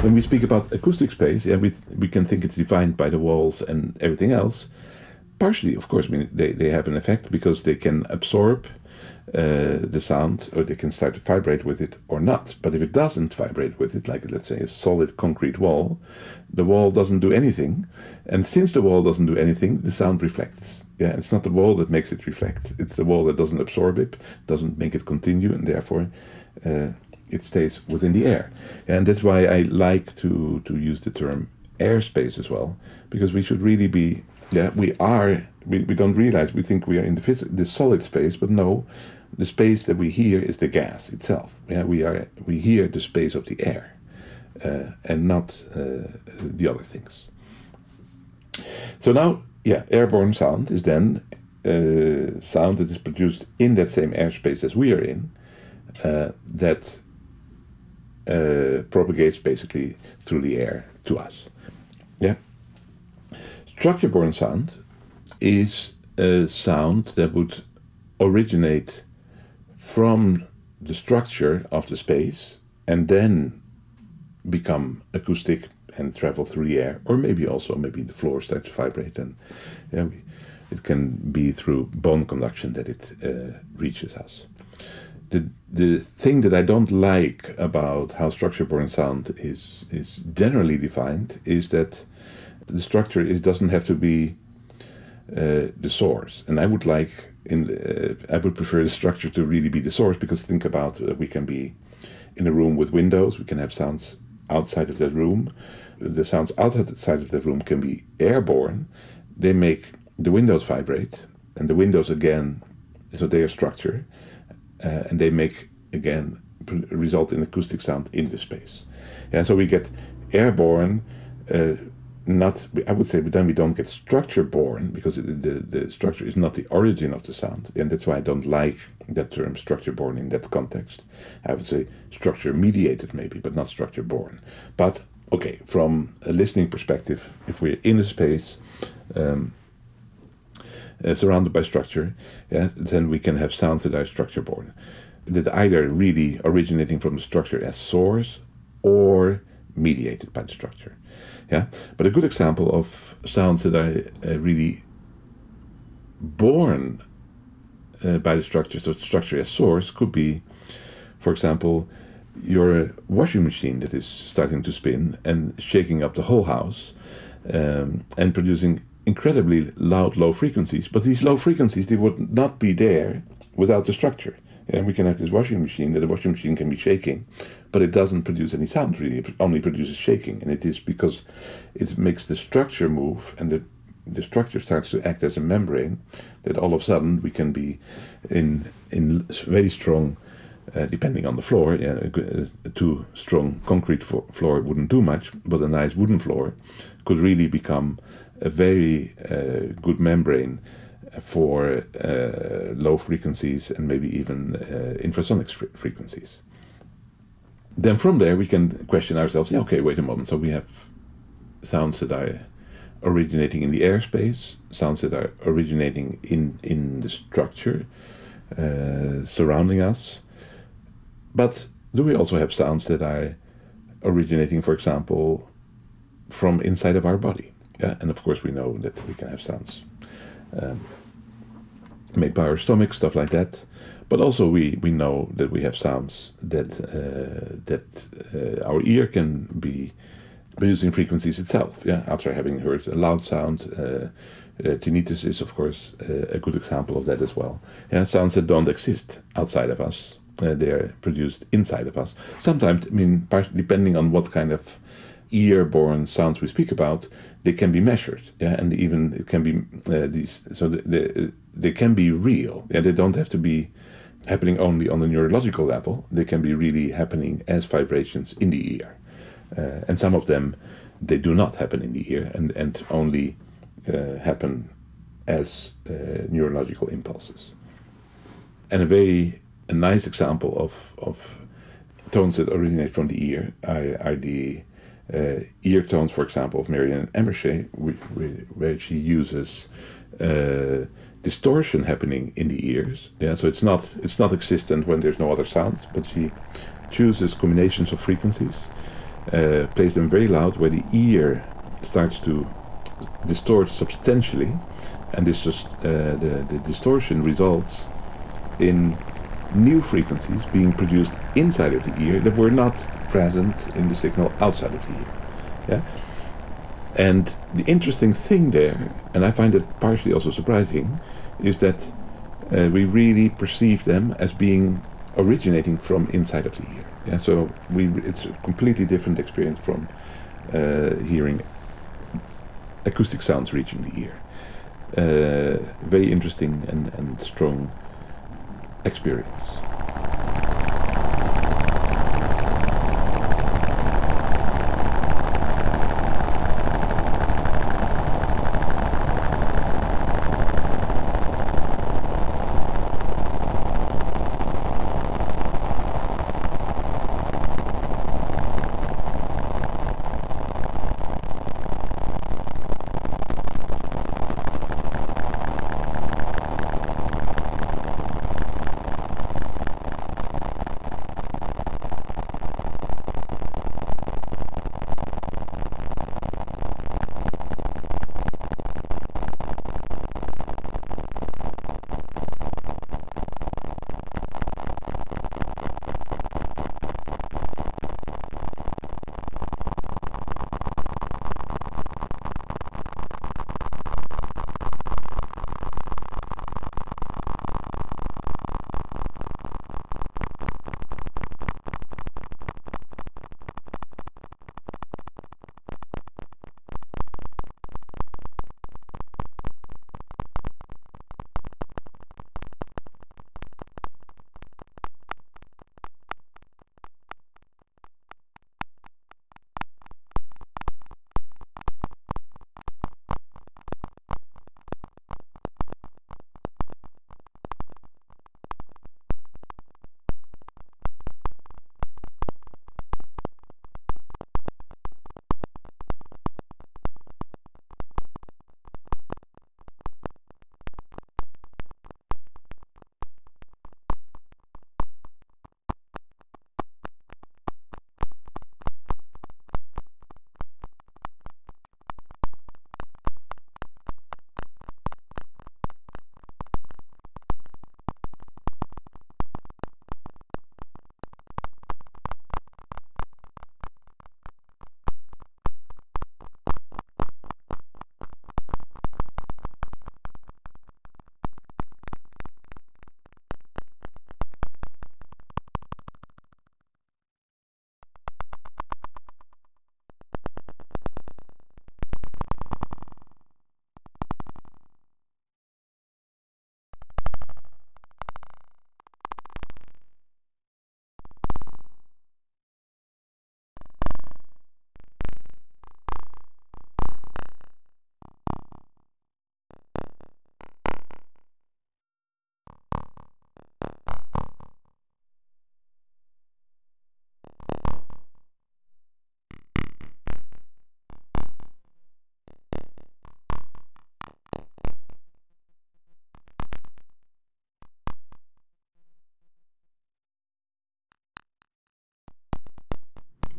when we speak about acoustic space, yeah, we we can think it's defined by the walls and everything else. Partially, of course, I mean they, they have an effect because they can absorb uh, the sound or they can start to vibrate with it or not. But if it doesn't vibrate with it, like let's say a solid concrete wall, the wall doesn't do anything, and since the wall doesn't do anything, the sound reflects. Yeah, it's not the wall that makes it reflect; it's the wall that doesn't absorb it, doesn't make it continue, and therefore. Uh, it stays within the air. And that's why I like to, to use the term airspace as well, because we should really be, yeah, we are, we, we don't realize, we think we are in the, the solid space, but no, the space that we hear is the gas itself. Yeah, we are, we hear the space of the air uh, and not uh, the other things. So now, yeah, airborne sound is then uh, sound that is produced in that same airspace as we are in, uh, that uh, propagates basically through the air to us. Yeah. Structure borne sound is a sound that would originate from the structure of the space and then become acoustic and travel through the air, or maybe also maybe the floor starts to vibrate and yeah, we, it can be through bone conduction that it uh, reaches us. The the thing that I don't like about how structure borne sound is is generally defined is that the structure doesn't have to be uh, the source, and I would like in uh, I would prefer the structure to really be the source because think about uh, we can be in a room with windows, we can have sounds outside of that room. The sounds outside of that room can be airborne. They make the windows vibrate, and the windows again, so they are structure uh, and they make again result in acoustic sound in the space. Yeah, so we get airborne. Uh, not, I would say, but then we don't get structure borne because the, the structure is not the origin of the sound, and that's why I don't like that term structure borne in that context. I would say structure mediated maybe, but not structure borne. But okay, from a listening perspective, if we're in a space, um, uh, surrounded by structure, yeah, then we can have sounds that are structure borne, that either really originating from the structure as source or mediated by the structure. Yeah, but a good example of sounds that are uh, really born uh, by the structure, so structure as source, could be, for example, your washing machine that is starting to spin and shaking up the whole house um, and producing incredibly loud low frequencies. But these low frequencies they would not be there without the structure. And we can have this washing machine that the washing machine can be shaking, but it doesn't produce any sound really. It only produces shaking, and it is because it makes the structure move and the the structure starts to act as a membrane that all of a sudden we can be in in very strong uh, depending on the floor yeah, a, too strong concrete floor wouldn't do much but a nice wooden floor could really become a very uh, good membrane for uh, low frequencies and maybe even uh, infrasonic fre- frequencies. Then from there we can question ourselves. Yeah, okay, wait a moment. So we have sounds that are originating in the airspace, sounds that are originating in in the structure uh, surrounding us. But do we also have sounds that are originating, for example, from inside of our body? Yeah, and of course we know that we can have sounds um, made by our stomach, stuff like that. But also we, we know that we have sounds that uh, that uh, our ear can be producing frequencies itself. Yeah, after having heard a loud sound, uh, uh, tinnitus is of course uh, a good example of that as well. Yeah, sounds that don't exist outside of us, uh, they are produced inside of us. Sometimes, I mean, depending on what kind of ear-borne sounds we speak about, they can be measured. Yeah, and even it can be uh, these. So the, the, they can be real. Yeah, they don't have to be happening only on the neurological level. They can be really happening as vibrations in the ear, uh, and some of them they do not happen in the ear and and only uh, happen as uh, neurological impulses. And a very a nice example of of tones that originate from the ear are, are the uh, ear tones, for example, of Maryanne whi- where she uses uh, distortion happening in the ears. Yeah, so it's not it's not existent when there's no other sound, but she chooses combinations of frequencies, uh, plays them very loud, where the ear starts to distort substantially, and this just uh, the the distortion results in new frequencies being produced inside of the ear that were not present in the signal outside of the ear. Yeah. And the interesting thing there, and I find it partially also surprising, is that uh, we really perceive them as being originating from inside of the ear. Yeah, so we it's a completely different experience from uh, hearing acoustic sounds reaching the ear. Uh, very interesting and, and strong experience.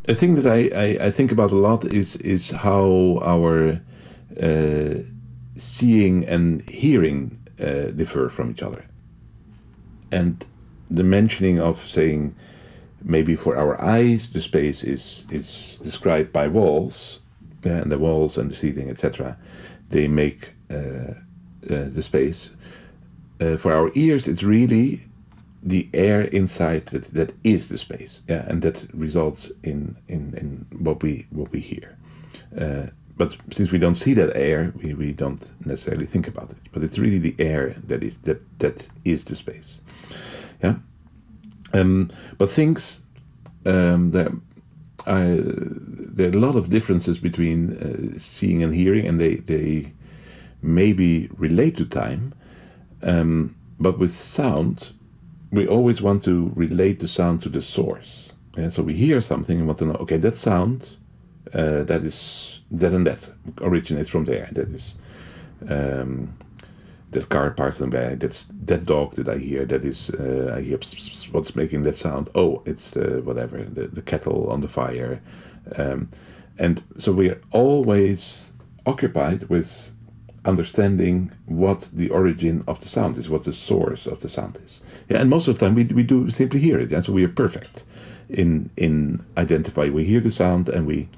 A thing that I, I, I, think about a lot is is how our uh, seeing and hearing uh, differ from each other, and the mentioning of saying maybe for our eyes the space is is described by walls and the walls and the ceiling etc. They make uh, uh, the space. Uh, for our ears, it's really the air inside that, that is the space, yeah, and that results in in, in what we what we hear. Uh, but since we don't see that air, we, we don't necessarily think about it. But it's really the air that is that that is the space. Yeah. Um, but things um, there are there are a lot of differences between uh, seeing and hearing, and they they maybe relate to time. Um, but with sound, we always want to relate the sound to the source. Yeah, so we hear something and want to know, okay, that sound, uh, that is that and that originates from there. That is um, that car passing by. That's that dog that I hear. That is uh, I hear what's making that sound. Oh, it's uh, whatever the the kettle on the fire, um, and so we are always occupied with understanding what the origin of the sound is, what the source of the sound is. Yeah, and most of the time we, we do simply hear it, and so we are perfect in in identify. We hear the sound and we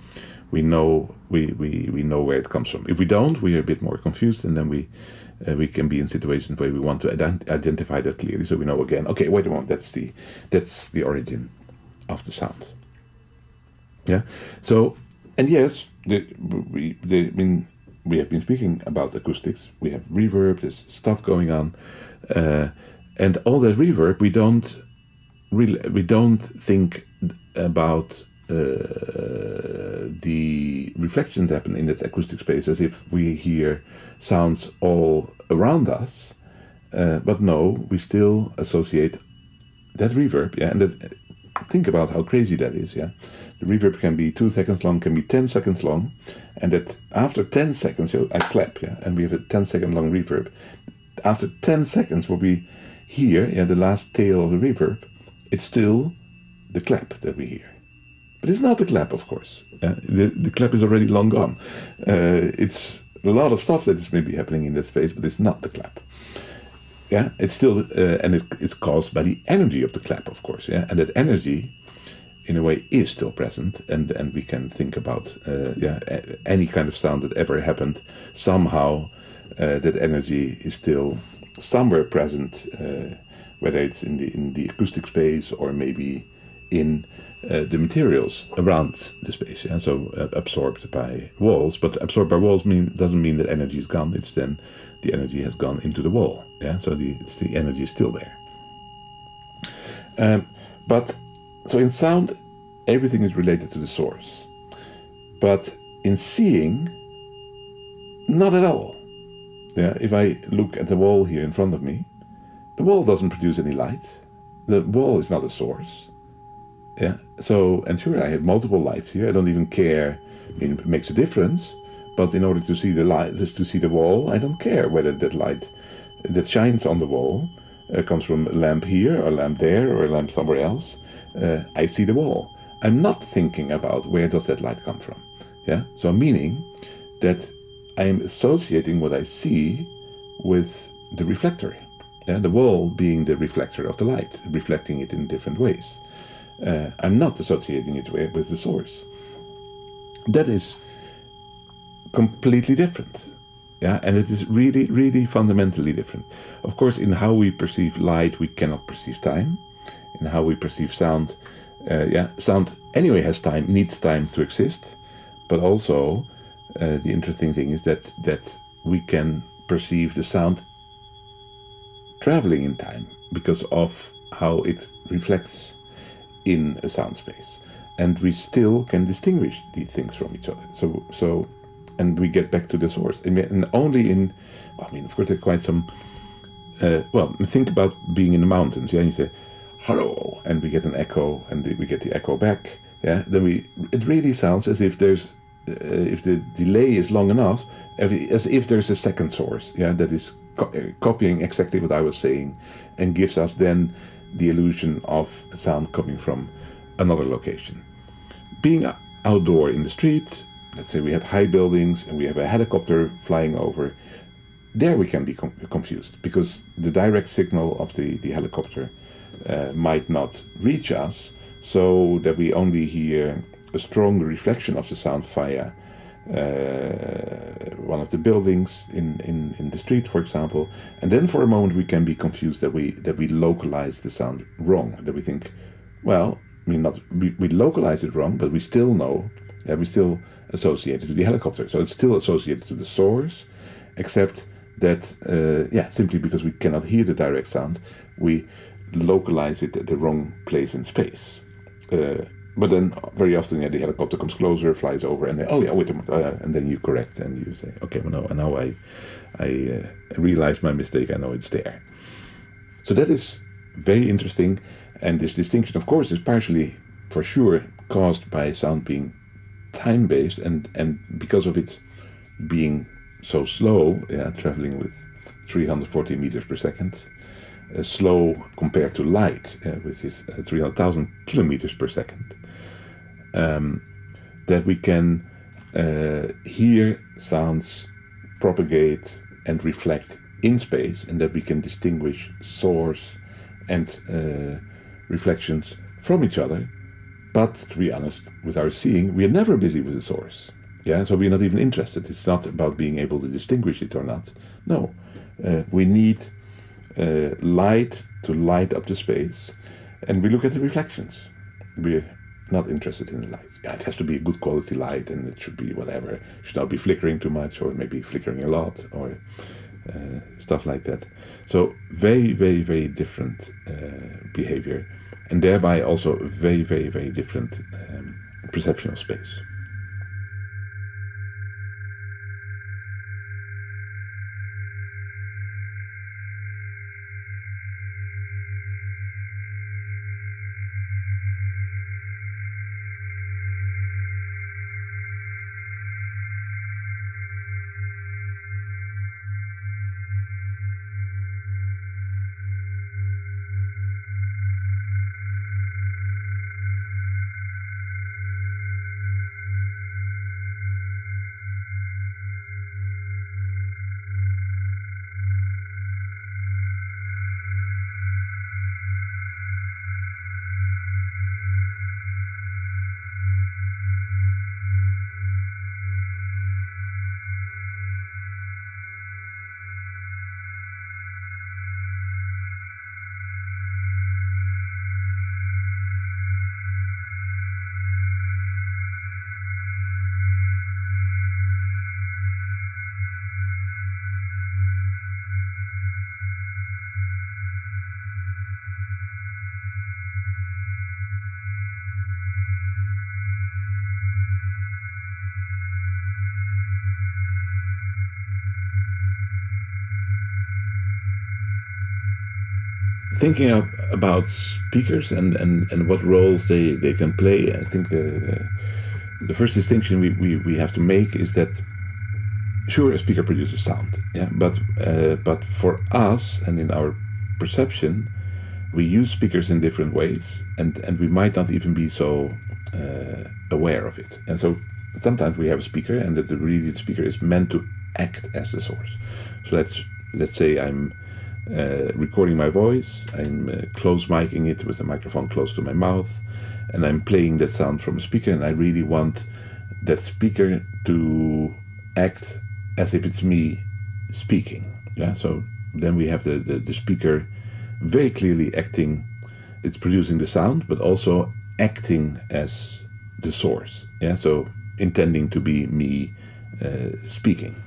we know we, we, we know where it comes from. If we don't, we are a bit more confused, and then we uh, we can be in situations where we want to ident- identify that clearly, so we know again. Okay, wait a moment. That's the that's the origin of the sound. Yeah. So, and yes, the we the I mean we have been speaking about acoustics. We have reverb. There's stuff going on, uh, and all that reverb we don't really we don't think about uh, the reflections happen in that acoustic space as if we hear sounds all around us. Uh, but no, we still associate that reverb. Yeah, and that, think about how crazy that is. Yeah, the reverb can be two seconds long, can be 10 seconds long, and that after 10 seconds, I clap, yeah, and we have a 10 second long reverb. After 10 seconds, we'll we hear, yeah, the last tail of the reverb, it's still the clap that we hear. But it's not the clap, of course. Uh, the, the clap is already long gone. Uh, it's a lot of stuff that is maybe happening in that space, but it's not the clap. Yeah, it's still, uh, and it, it's caused by the energy of the clap, of course. Yeah, and that energy in a way is still present and and we can think about uh, yeah any kind of sound that ever happened somehow uh, that energy is still somewhere present uh, whether it's in the in the acoustic space or maybe in uh, the materials around the space yeah so uh, absorbed by walls but absorbed by walls mean doesn't mean that energy is gone it's then the energy has gone into the wall yeah so the the energy is still there um, but so in sound, everything is related to the source. But in seeing, not at all. Yeah, if I look at the wall here in front of me, the wall doesn't produce any light. The wall is not a source. Yeah. So, and sure, I have multiple lights here. I don't even care. I mean, it makes a difference. But in order to see the light, just to see the wall, I don't care whether that light that shines on the wall uh, comes from a lamp here, or a lamp there, or a lamp somewhere else uh, I see the wall. I'm not thinking about where does that light come from. Yeah. So meaning that I am associating what I see with the reflector. Yeah? The wall being the reflector of the light, reflecting it in different ways. Uh, I'm not associating it with the source. That is completely different. Yeah, and it is really, really fundamentally different. Of course, in how we perceive light, we cannot perceive time in how we perceive sound. Uh, yeah, sound anyway has time, needs time to exist, but also uh, the interesting thing is that that we can perceive the sound traveling in time because of how it reflects in a sound space, and we still can distinguish these things from each other. So so, and we get back to the source, and only in, well, I mean, of course, there's quite some. Uh, well, think about being in the mountains. Yeah, and you say hello, and we get an echo, and we get the echo back. Yeah, then we it really sounds as if there's uh, if the delay is long enough, as if there's a second source. Yeah, that is co uh, copying exactly what I was saying, and gives us then the illusion of sound coming from another location. being outdoor in the street, let's say we have high buildings and we have a helicopter flying over, there we can be com- confused because the direct signal of the, the helicopter uh, might not reach us, so that we only hear a strong reflection of the sound via uh, one of the buildings in, in, in the street, for example, and then for a moment we can be confused that we that we localize the sound wrong. That we think, well, mean, not we, we localize it wrong, but we still know that we still associate it to the helicopter. So it's still associated to the source, except that uh, yeah, simply because we cannot hear the direct sound, we localize it at the wrong place in space. Uh, but then very often yeah, the helicopter comes closer, flies over, and then, oh yeah, wait a minute, uh, and then you correct and you say, okay, well no, now I I uh, realize my mistake. I know it's there. So that is very interesting, and this distinction, of course, is partially for sure caused by sound being time based, and and because of it being so slow, yeah, traveling with 340 meters per second. Uh, slow compared to light, uh, which is uh, 300,000 kilometers per second um, that we can uh, hear sounds propagate and reflect in space, and that we can distinguish source and uh, reflections from each other. But to be honest, with our seeing, we are never busy with the source. Yeah, so we're not even interested. It's not about being able to distinguish it or not. No, uh, we need uh, light to light up the space, and we look at the reflections. We not interested in the light. Yeah, it has to be a good quality light, and it should be whatever. It should not be flickering too much, or maybe flickering a lot, or uh, stuff like that. So very, very, very different uh, behavior, and thereby also very, very, very different um, perception of space. Thinking about speakers and, and, and what roles they, they can play, I think the, the first distinction we, we, we have to make is that sure a speaker produces sound, yeah, but uh, but for us and in our perception, we use speakers in different ways, and and we might not even be so uh, aware of it. And so sometimes we have a speaker, and that the really the speaker is meant to act as the source. So let's let's say I'm uh, recording my voice. I'm uh, close miking it with the microphone close to my mouth, and I'm playing that sound from a speaker. And I really want that speaker to act as if it's me speaking. Yeah. So then we have the, the, the speaker very clearly acting. It's producing the sound, but also acting as the source. Yeah. So intending to be me uh, speaking.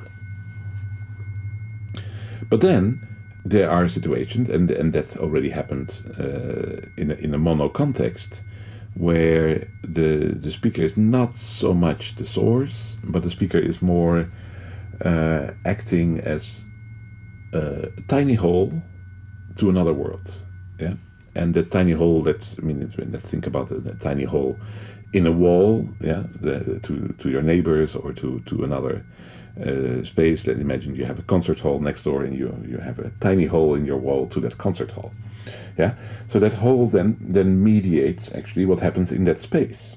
But then there are situations, and and that already happened uh, in a, in a mono context, where the the speaker is not so much the source, but the speaker is more uh, acting as a tiny hole to another world. Yeah, and the tiny hole that I mean, think about the tiny hole in a wall. Yeah, the, to to your neighbors or to to another uh, space. Let's imagine you have a concert hall next door, and you you have a tiny hole in your wall to that concert hall. Yeah, so that hole then then mediates actually what happens in that space,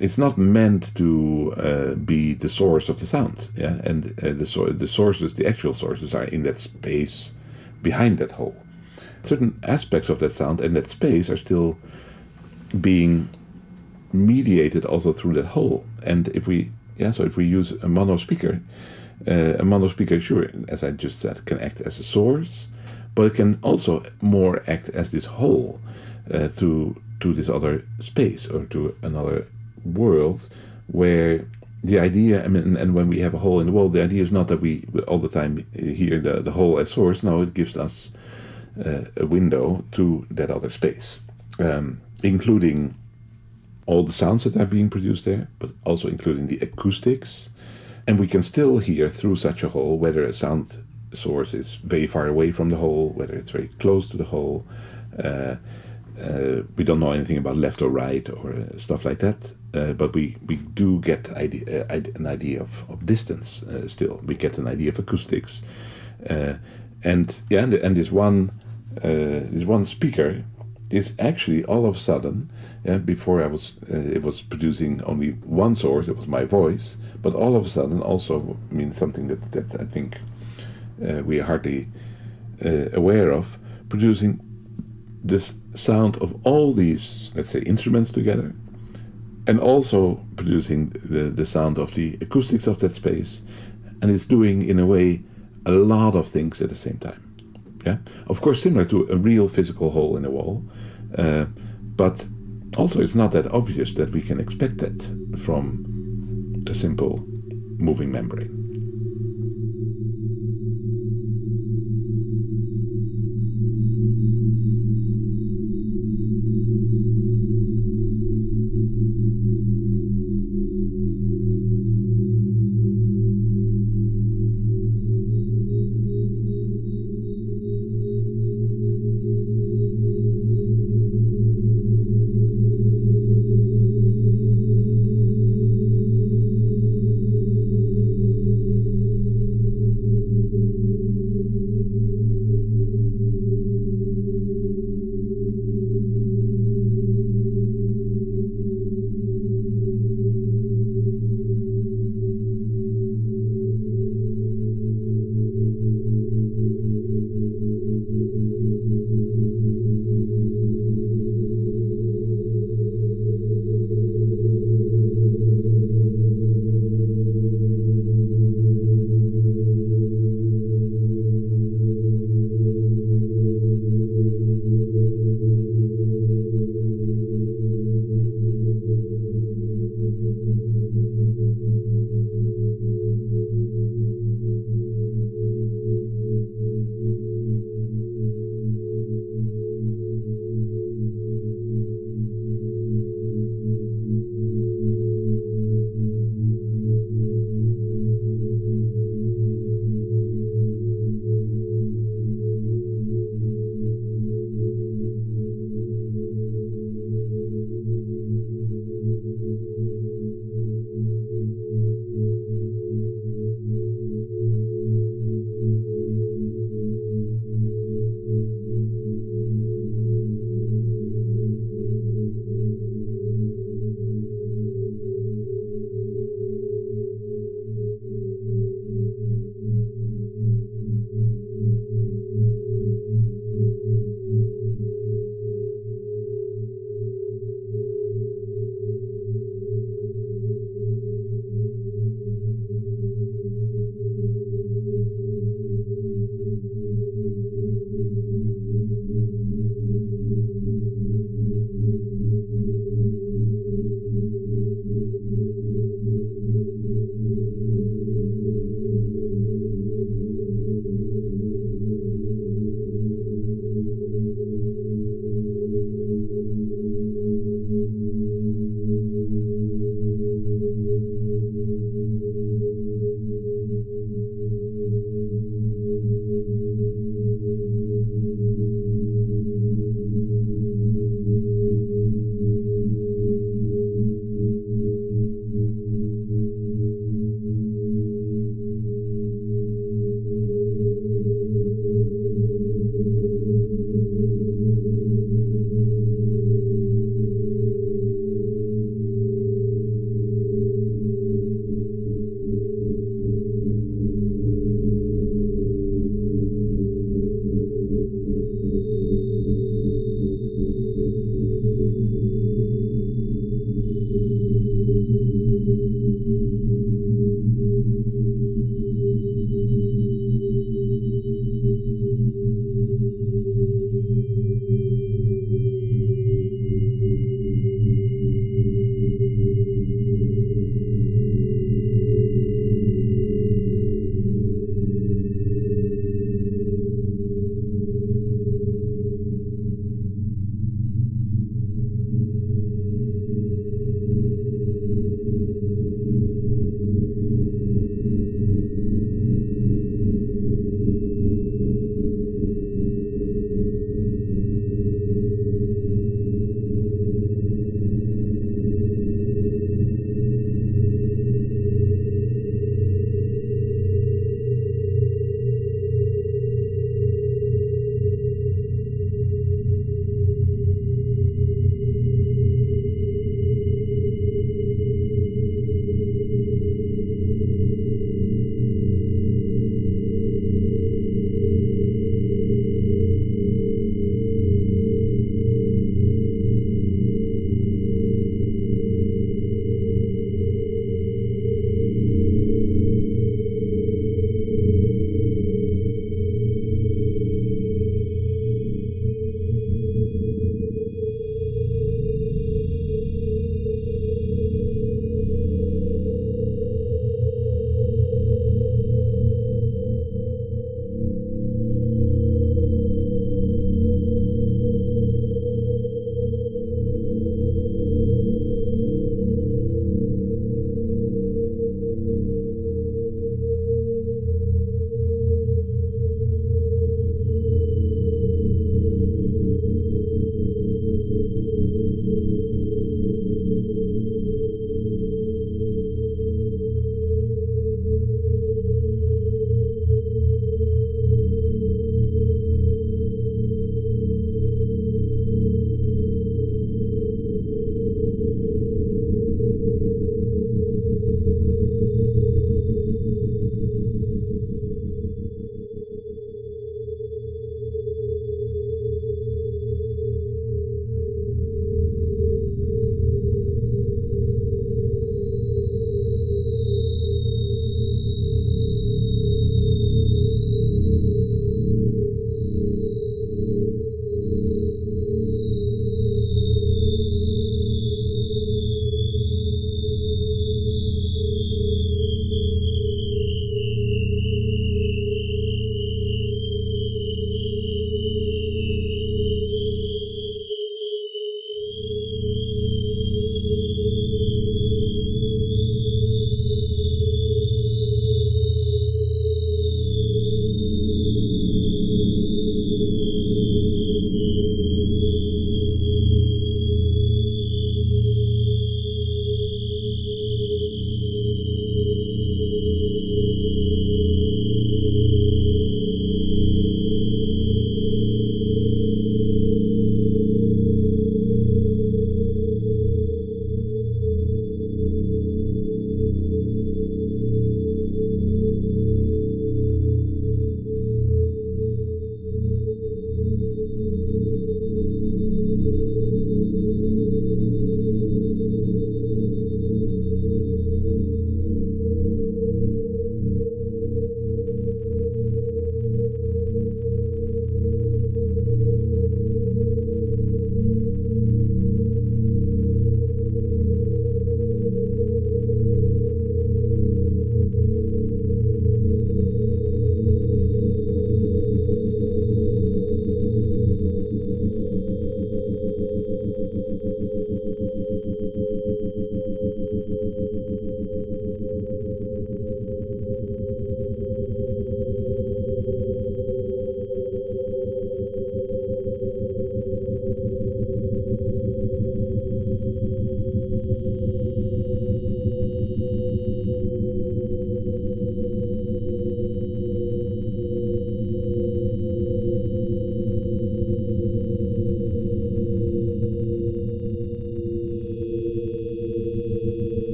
it's not meant to uh, be the source of the sound. Yeah, and uh, the so- the sources, the actual sources, are in that space behind that hole. Certain aspects of that sound and that space are still being mediated also through that hole. And if we, yeah, so if we use a mono speaker, uh, a mono speaker, sure, as I just said, can act as a source, but it can also more act as this hole uh, to to this other space or to another world where the idea I mean, and when we have a hole in the wall the idea is not that we all the time hear the, the hole as source. No it gives us uh, a window to that other space um, including all the sounds that are being produced there but also including the acoustics and we can still hear through such a hole whether a sound source is very far away from the hole whether it's very close to the hole uh, uh, we don't know anything about left or right or uh, stuff like that, uh, but we, we do get idea, uh, an idea of, of distance uh, still. We get an idea of acoustics, and yeah, and, and this one this one speaker is actually all of a sudden. Yeah, before I was uh, it was producing only one source. It was my voice, but all of a sudden also means something that that I think uh, we are hardly uh, aware of, producing this sound of all these, let's say, instruments together, and also producing the, the sound of the acoustics of that space, and it's doing in a way a lot of things at the same time. Yeah, of course, similar to a real physical hole in a wall, uh, but also it's not that obvious that we can expect that from a simple moving membrane.